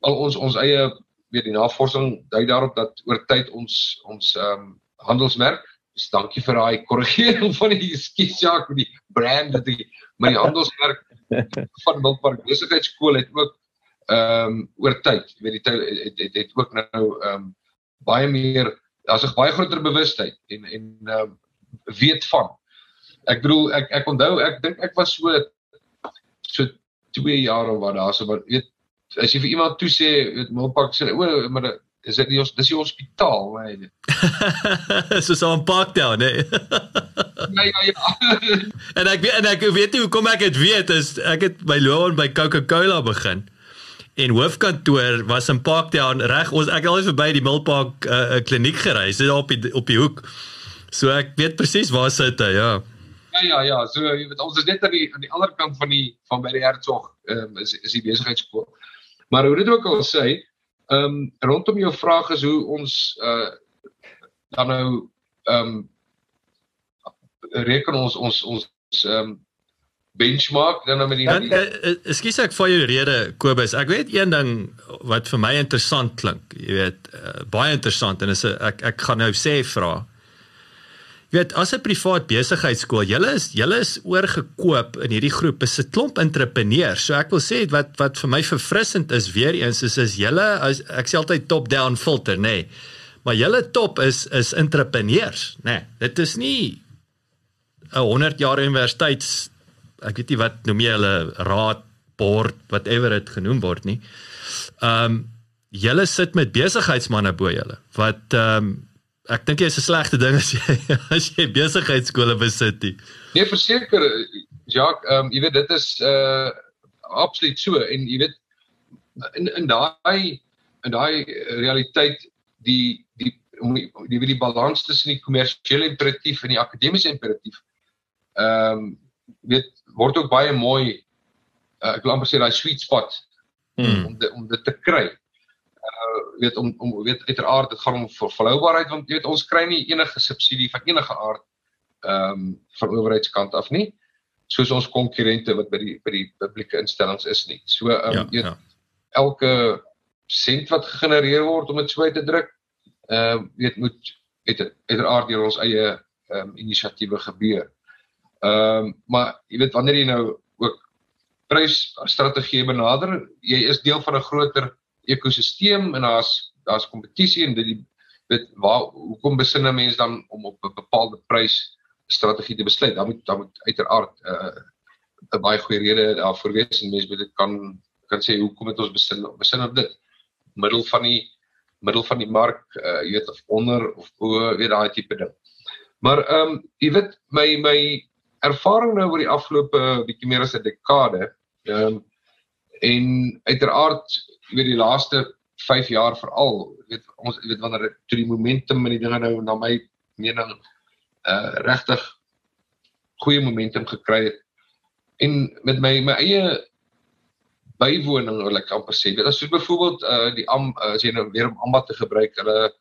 al ons ons eie weet die navorsing dui daarop dat oor tyd ons ons ehm um, handelsmerk Dis dankie vir daai korrigering van die skiesjak met die brand dat die my handelsmerk van Milpark Besigheidskool het ook ehm um, oor tyd, jy weet die tyd het, het het ook nou ehm um, baie meer daar's 'n baie groter bewustheid en en ehm uh, weet van. Ek bedoel ek ek onthou ek dink ek was so so 2 jaar of wat daar so wat weet as jy vir iemand toe sê weet Milpark sê o maar is dit nie ons dis die hospitaal nee. so so 'n parkdown nee. ja ja ja. en ek weet en ek weet nie hoekom ek dit weet is ek het by loon by Coca-Cola begin en hoofkantoor was in Parktown reg ons ek het al verby die Milpark uh, kliniek gery so op die op die hoek so ek weet presies waar sit hy ja ja ja ja so jy weet ons is net aan die aan die ander kant van die van by die Hertzog um, is is die besigheidskool maar hoe dit ook al sê ehm um, rondom jou vraag is hoe ons uh dan nou ehm um, reken ons ons ons ehm um, benchmark dan nou met die ja, uh, Ekskuus ek vir jou rede Kobus. Ek weet een ding wat vir my interessant klink. Jy weet uh, baie interessant en is ek ek gaan nou sê vra. Jy weet as 'n privaat besigheidskool, julle is julle is oorgekoop in hierdie groep is 'n klomp entrepreneurs. So ek wil sê wat wat vir my verfrissend is weer eens is is julle as ek sê altyd top down filter, nê. Nee. Maar julle top is is entrepreneurs, nê. Nee. Dit is nie 'n 100 jaar universiteits ek weet nie wat noem jy hulle raad board whatever dit genoem word nie. Ehm um, julle sit met besigheidsmense bo julle wat ehm um, ek dink dit is 'n slegte ding as jy as jy besigheidskole besit nie. Nee, verseker Jacques, ehm um, jy weet dit is uh absoluut so en jy weet in in daai in daai realiteit die die om die, die, die balans tussen die kommersiële imperatief en die akademiese imperatief ehm um, weet word ook baie mooi uh, ek wil amper sê daai sweet spot hmm. om de, om dit te kry. Weet om om weet uiteraard dit gaan om volhoubaarheid want jy weet ons kry nie enige subsidie van enige aard ehm um, van owerheidskant af nie soos ons konkurrente wat by die by die publieke instellings is nie. So ehm um, ja, ja. elke sent wat gegenereer word om dit so uit te druk ehm uh, weet moet uiteraard deur ons eie ehm um, inisiatiewe gebeur. Ehm um, maar jy weet wanneer jy nou ook prysstrategie benader, jy is deel van 'n groter ekosisteem en daar's daar's kompetisie en dit weet waar hoekom besin 'n mens dan om op 'n bepaalde prys strategie te besluit? Dan moet dan moet uiteraard 'n uh, 'n baie goeie rede daarvoor wees en mense moet dit kan kan sê hoekom het ons besin besin op dit middel van die middel van die mark uh, jy weet of onder of bo weet daai tipe ding. Maar ehm um, jy weet my my ervaring nou oor die afgelope bietjie meer as 'n dekade. Ehm um, en uiteraard weet die laaste 5 jaar veral, weet ons weet wanneer toe die momentum in die dinge nou na my mening uh regtig goeie momentum gekry het. En met my my eie bywoning wil ek amper sê, dit is so byvoorbeeld uh die am uh, as jy nou weer om ambat te gebruik, hulle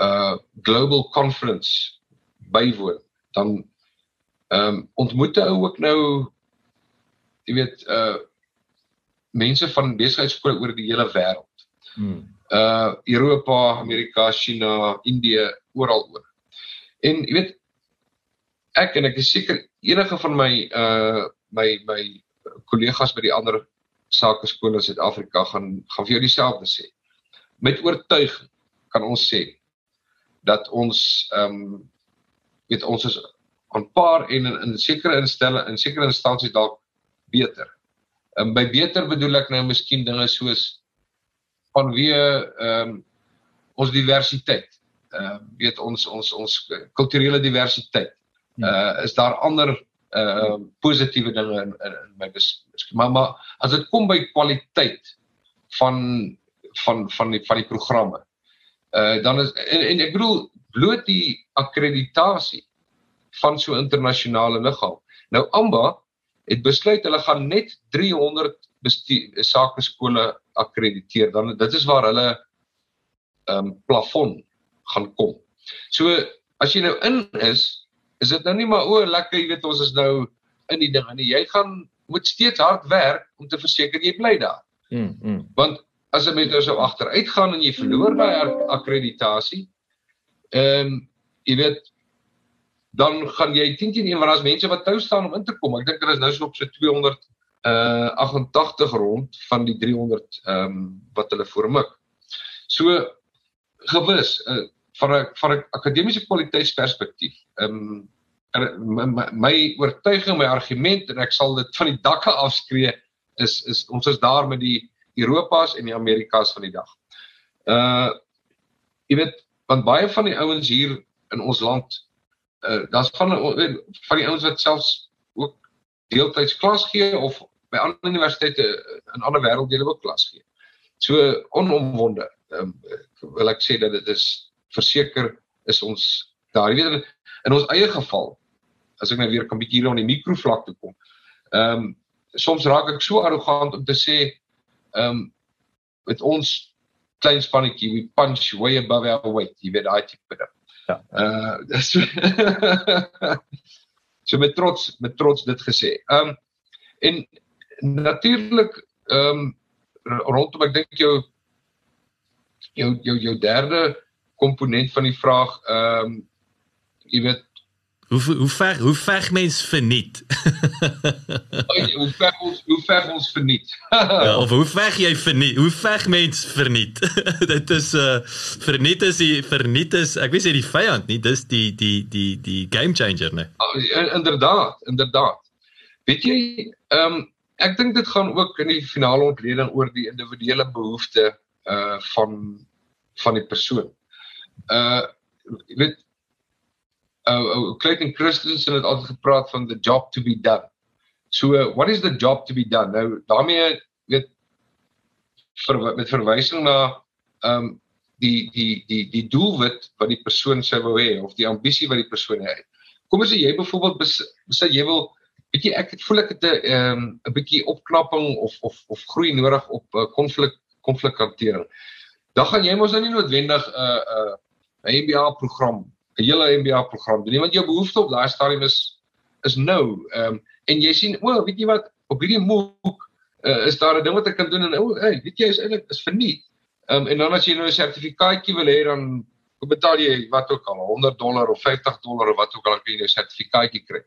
uh global conference bywoon, dan ehm um, ontmoet hy ook nou jy weet uh mense van besigheidskole oor die hele wêreld. Hmm. Uh Europa, Amerika, China, Indië, oral oor. En jy weet ek en ek is seker enige van my uh my my kollegas by die ander sake skole in Suid-Afrika gaan gaan vir jou dieselfde sê. Met oortuiging kan ons sê dat ons ehm um, weet ons is aan paar en in, in sekere instelle in sekere instansies dalk beter. En by beter bedoel ek nou miskien dinge soos vanweë ehm um, ons diversiteit. Ehm uh, weet ons ons ons kulturele diversiteit. Uh is daar ander uh positiewe dinge in in, in my beskik. Maar maar as dit kom by kwaliteit van van van die van die programme. Uh dan is en, en ek bedoel bloot die akkreditasie van so internasionale liggaam. Nou Amba het besluit hulle gaan net 300 sake skole akkrediteer. Dan dit is waar hulle ehm um, plafon gaan kom. So as jy nou in is, is dit nou nie maar o, lekker, jy weet ons is nou in die ding nie. Jy gaan moet steeds hard werk om te verseker jy bly daar. Mm. mm. Want as jy met nou so agteruit gaan en jy verloor daai akkreditasie, ehm um, jy weet dan gaan jy 10 teen 1 want daar's mense wat tou staan om in te kom. Ek dink daar is nou so op so 200 uh 88 rond van die 300 ehm um, wat hulle voormik. So gewis uh, van 'n van 'n akademiese kwaliteitsperspektief. Ehm um, my, my, my oortuiging, my argument en ek sal dit van die dakke afskree is is ons is daar met die Europas en die Amerikas van die dag. Uh jy weet want baie van die ouens hier in ons land uh daar's van van die ouens wat selfs ook deeltyds klas gee of by ander universiteite in ander wêrelddele ook klas gee. So onomwonde um, wil ek sê dat dit is verseker is ons daar weet in ons eie geval as ek nou weer kan bietjie hier op die mikrovlak toe kom. Ehm um, soms raak ek so arrogant om te sê ehm um, met ons klein spannetjie we punch way above our weight, jy weet daai tipe ding. Ja. Uh so, so met trots met trots dit gesê. Ehm um, en natuurlik ehm um, rondom ek dink jou jou jou jou derde komponent van die vraag ehm um, jy weet hoe hoe ver hoe ver mens verniet? Hoe ver ons hoe ver ons verniet. Ja, of hoe ver jy verniet hoe ver mens verniet. Dit is uh verniet is die verniet is ek weet jy die vyand nie dis die die die die game changer nê oh, inderdaad inderdaad. Weet jy ehm um, ek dink dit gaan ook in die finale ontleding oor die individuele behoefte uh van van die persoon. Uh jy weet uh, uh Clayton Christensen het altyd gepraat van the job to be done. So uh, what is the job to be done? Nou daarmee weet vir met verwysing na um die die die die doelwit wat die persoon sou wou hê of die ambisie wat die persoon het. Kom as jy byvoorbeeld sê jy wil jy ek het voel ek het 'n um 'n bietjie opknapping of of of groei nodig op konflik uh, konflikhantering. Dan gaan jy mos nou nie noodwendig 'n uh, 'n uh, MBA program, 'n hele MBA program doen nie, want jou behoefte op daai stadium is is nou. Ehm um, en jy sien, o, weet jy wat, op hierdie MOOC uh, is daar 'n ding wat ek kan doen en o, hey, weet jy is eintlik is verniet. Ehm um, en dan as jy nou 'n sertifikaatjie wil hê dan betaal jy wat ook al 100 dollar of 50 dollar of wat ook al kan jy 'n sertifikaatjie kry.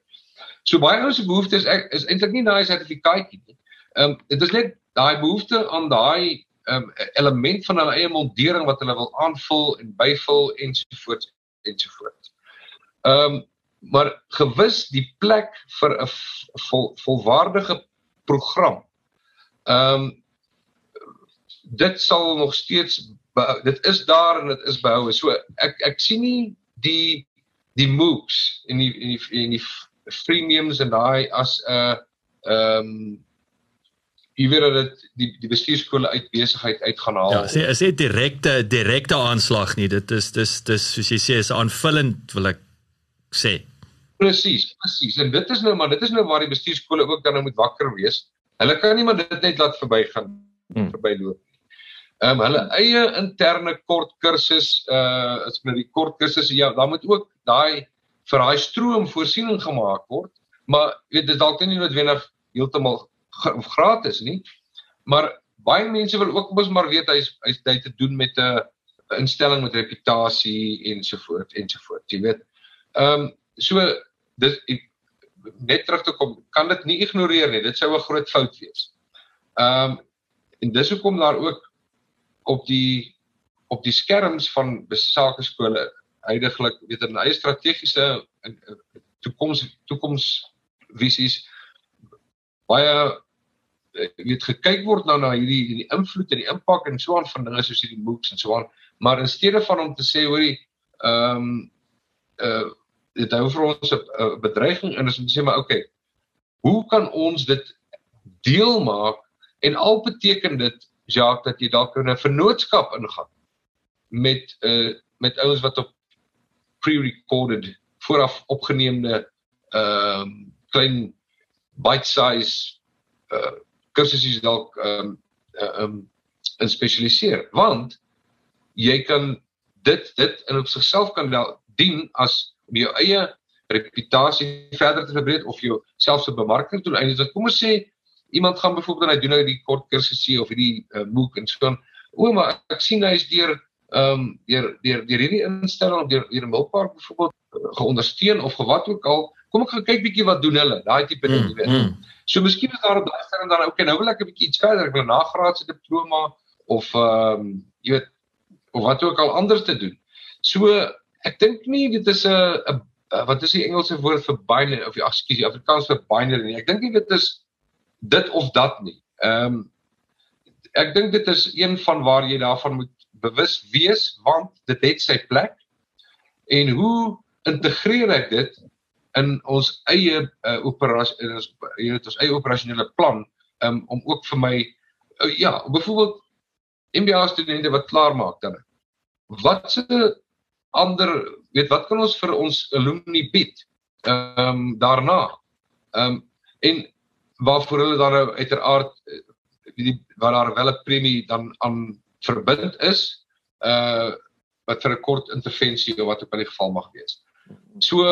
So baie ouens se behoefte is ek is eintlik nie daai sertifikaatjie nie. Ehm um, dit is net daai behoefte aan daai um, element van hulle eie montering wat hulle wil aanvul en byvul ensovoorts ensovoorts. Ehm um, maar gewis die plek vir 'n vol, volwaardige program. Ehm um, dit sal nog steeds dit is daar en dit is behou. So ek ek sien nie die die MOOCs en die en die en die freemiums en daai as 'n uh, ehm um, jy weet dat dit die die bestuurskole uit besigheid uit gaan haal. Ja, sê is dit direkte direkte aanslag nie. Dit is dis dis soos jy sê is aanvullend wil ek sê. Presies, presies. En dit is nou maar dit is nou waar die bestuurskole ook dan nou moet wakker wees. Hulle kan nie maar dit net laat verbygaan hmm. verbyloop nie. Ehm um, hulle eie interne kort kursus uh as nou die kort kursusse ja, dan moet ook daai vir daai stroom voorsiening gemaak word. Maar weet dit dalk nie noodwendig heeltemal gratis nie. Maar baie mense wil ook mos maar weet hy's hy's hy te doen met 'n instelling met reputasie ensovoorts ensovoorts. Jy weet. Ehm um, so dis net terug te kom, kan dit nie ignoreer nie. Dit sou 'n groot fout wees. Ehm um, en dis hoekom daar ook op die op die skerms van besake skole heidaglik weet 'n eie strategiese toekoms toekomsvisies baie eh, weet gekyk word nou na hierdie hierdie invloed en die impak en so aan van dinge soos hierdie MOOCs en so aan. Maar in steede van om te sê hoorie ehm um, uh dit hou vir ons 'n bedreiging en ons moet sê maar okay hoe kan ons dit deel maak en al beteken dit Jacques dat jy dalk 'n vennootskap ingaan met uh met ouens wat op pre-recorded vooraf opgeneemde ehm um, klein bite size uh kursusse dalk ehm um, ehm um, in spesialiseer. Want jy kan dit dit in op sigself kan dien as om jou eie reputasie verder te verbreek of jou selfs 'n bemarking toe eindes kom ons sê iemand gaan byvoorbeeld hy doen nou die kort kursusse of hierdie uh, MOOC en so o maar ek sien hy is deur ehm um, deur deur deur hierdie instelling deur deur Milpark byvoorbeeld uh, geondersteun of wat ook al kom ek gaan kyk bietjie wat doen hulle daai tipe ding mm, weet mm. so miskien is daar 'n blaster en dan okay nou wil ek 'n bietjie iets verder ek wil 'n nagraadse diploma of ehm um, jy weet of wat ook al anders te doen so ek dink nie dit is 'n 'n wat is die Engelse woord vir binary of ekskuus die Afrikaans vir binary nie ek dink nie dit is dit of dat nie ehm um, ek dink dit is een van waar jy daarvan moet bewus wees want dit het sy plek. En hoe integreer ek dit in ons eie uh, operasie in ons jy weet ons eie operasionele plan um, om ook vir my uh, ja, byvoorbeeld MBA studente wat klaar maak dan. Wat se ander weet wat kan ons vir ons alumni bied? Ehm um, daarna. Ehm um, en waarvoor hulle dan nou uiteraard eh, die waar daar wel 'n premie dan aan verbind is uh wat vir 'n kort intervensie of wat ook al die geval mag wees. So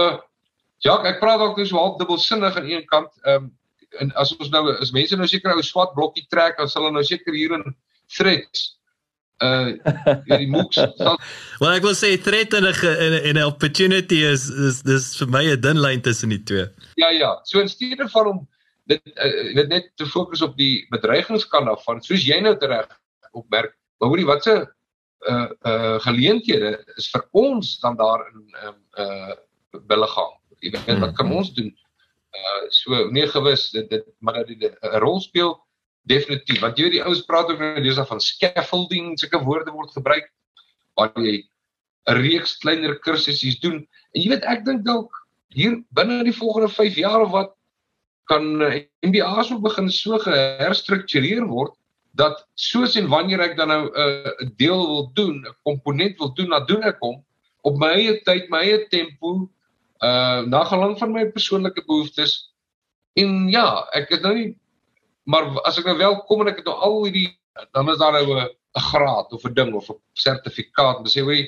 ja, ek praat dalk dus half dubbelsinnig aan een kant. Ehm um, en as ons nou as mense nou seker ou swart blokkie trek, dan sal hulle nou seker hier in threats uh die mooks Well ek wil sê threat en 'n en 'n opportunity is is dis vir my 'n dun lyn tussen die twee. Ja ja, so in steede van om dit uh, dit net te fokus op die bedreigingskant af van soos jy nou reg opmerk Maar hoorie wat se uh uh geleenthede is vir ons dan daar in um uh wille gaan. Jy weet wat kan ons doen? Uh so nee gewis dit dit maar dat dit 'n rol speel definitief. Want jy weet die ouens praat ook nou dis van scaffolding, sulke woorde word gebruik waar jy 'n reeks kleiner kursusse doen. En jy weet ek dink dalk hier binne die volgende 5 jaar of wat kan MBA's ook begin so geherstruktureer word dat soos en wanneer ek dan nou 'n uh, deel wil doen, 'n komponent wil doen, dan doen ek hom op my eie tyd, my eie tempo, uh na gelang van my persoonlike behoeftes. En ja, ek is nou nie maar as ek nou wel kom en ek het nou al hierdie dan is daar nou 'n graad of 'n ding of 'n sertifikaat, dan sê hoe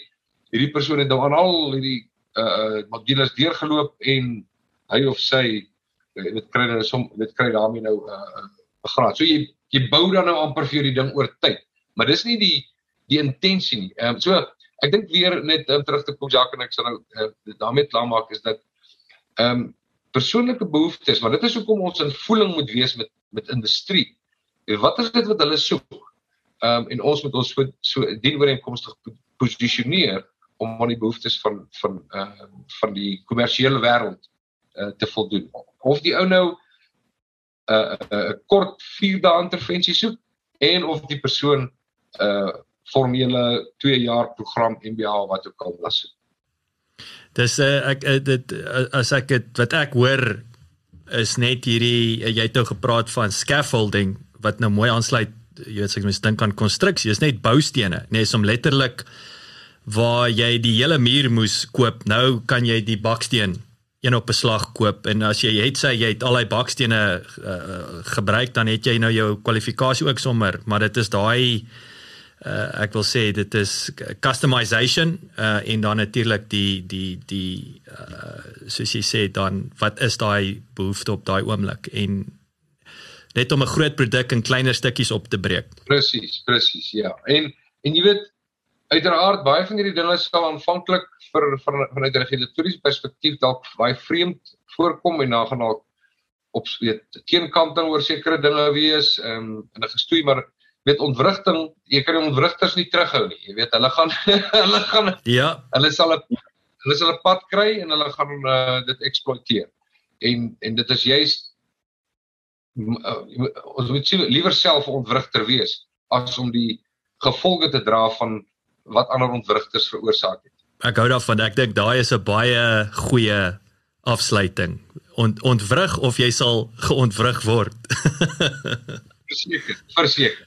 hierdie persoon het nou aan al hierdie uh modules deurgeloop en hy of sy dit kry nou som dit kry daarmee nou 'n uh, 'n graad. So jy jy bou dan nou amper vir die ding oor tyd. Maar dis nie die die intensie nie. Ehm um, so ek dink weer net um, terug te kom Jacques en ek sal uh, daarmee klaar maak is dat ehm um, persoonlike behoeftes, maar dit is hoekom ons in voeling moet wees met met industrie. Wat is dit wat hulle soek? Ehm um, en ons moet ons so, so dienooreenkomstig posisioneer om aan die behoeftes van van uh, van die kommersiële wêreld uh, te voldoen. Of die ou nou 'n uh, uh, kort 4 dae intervensie soek en of die persoon 'n uh, formele 2 jaar program MBA wat ook al was. Dis uh, ek uh, dit uh, as ek het wat ek hoor is net hierdie uh, jy het nou gepraat van scaffolding wat nou mooi aansluit jy weet ek mens dink aan konstruksie is net boustene nee is om letterlik waar jy die hele muur moes koop nou kan jy die baksteen een op beslag koop en as jy het sê jy het al daai bakstene uh, gebruik dan het jy nou jou kwalifikasie ook sommer maar dit is daai uh ek wil sê dit is customization uh en dan natuurlik die die die uh soos jy sê dan wat is daai behoefte op daai oomblik en net om 'n groot produk in kleiner stukkies op te breek. Presies, presies, ja. En en jy weet uiteraard baie van hierdie dinge sal aanvanklik vir van vanuit 'n regulatoriese perspektief dalk baie vreemd voorkom en dan gaan dalk op weet teenkanting oor sekere dinge wees um, in 'n gestoei maar weet ontwrigting jy kan die ontwrigters nie terughou nie jy weet hulle gaan hulle gaan ja hulle sal 'n hulle sal 'n pad kry en hulle gaan uh, dit eksploiteer en en dit is juist uh, ons moet liewer self ontwrigter wees as om die gevolge te dra van wat ander ontwrigters veroorsaak het. Ek hou daarvan. Ek dink daai is 'n baie goeie afsluiting. Ont ontwrig of jy sal geontwrig word. verseker, verseker.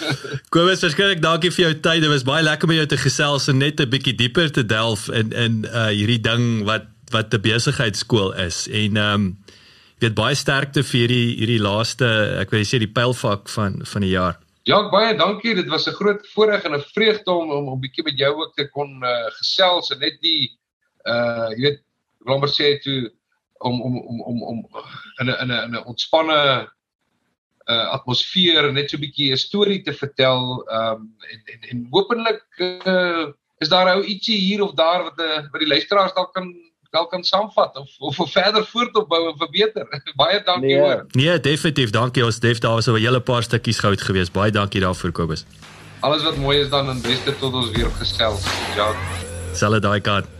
Kobus, verskriklik dankie vir jou tyd. Dit was baie lekker om jou te gesels en net 'n bietjie dieper te delf in in uh hierdie ding wat wat 'n besigheidskool is. En ehm um, jy weet baie sterkte vir hierdie hierdie laaste, ek wil sê die pylfak van van die jaar. Ja, baie dankie. Dit was 'n groot voorreg en 'n vreugde om om 'n bietjie met jou ook te kon uh, gesels en net die uh jy weet, ek wil maar sê toe om om om om om in 'n in 'n 'n ontspanne uh atmosfeer net so 'n bietjie 'n storie te vertel. Um en en en hopelik uh, is daar ou ietsie hier of daar wat 'n uh, wat die luisteraars dalk kan wel kan saamvat of of, of verder voortopbou en verbeter. baie dankie nee. hoor. Nee, definitief. Dankie ons Def. Daar was 'n hele paar stukkies goud geweest. Baie dankie daarvoor Kobus. Alles wat mooi is dan in beste tot ons weer gestel. Ja. Selle daai kant.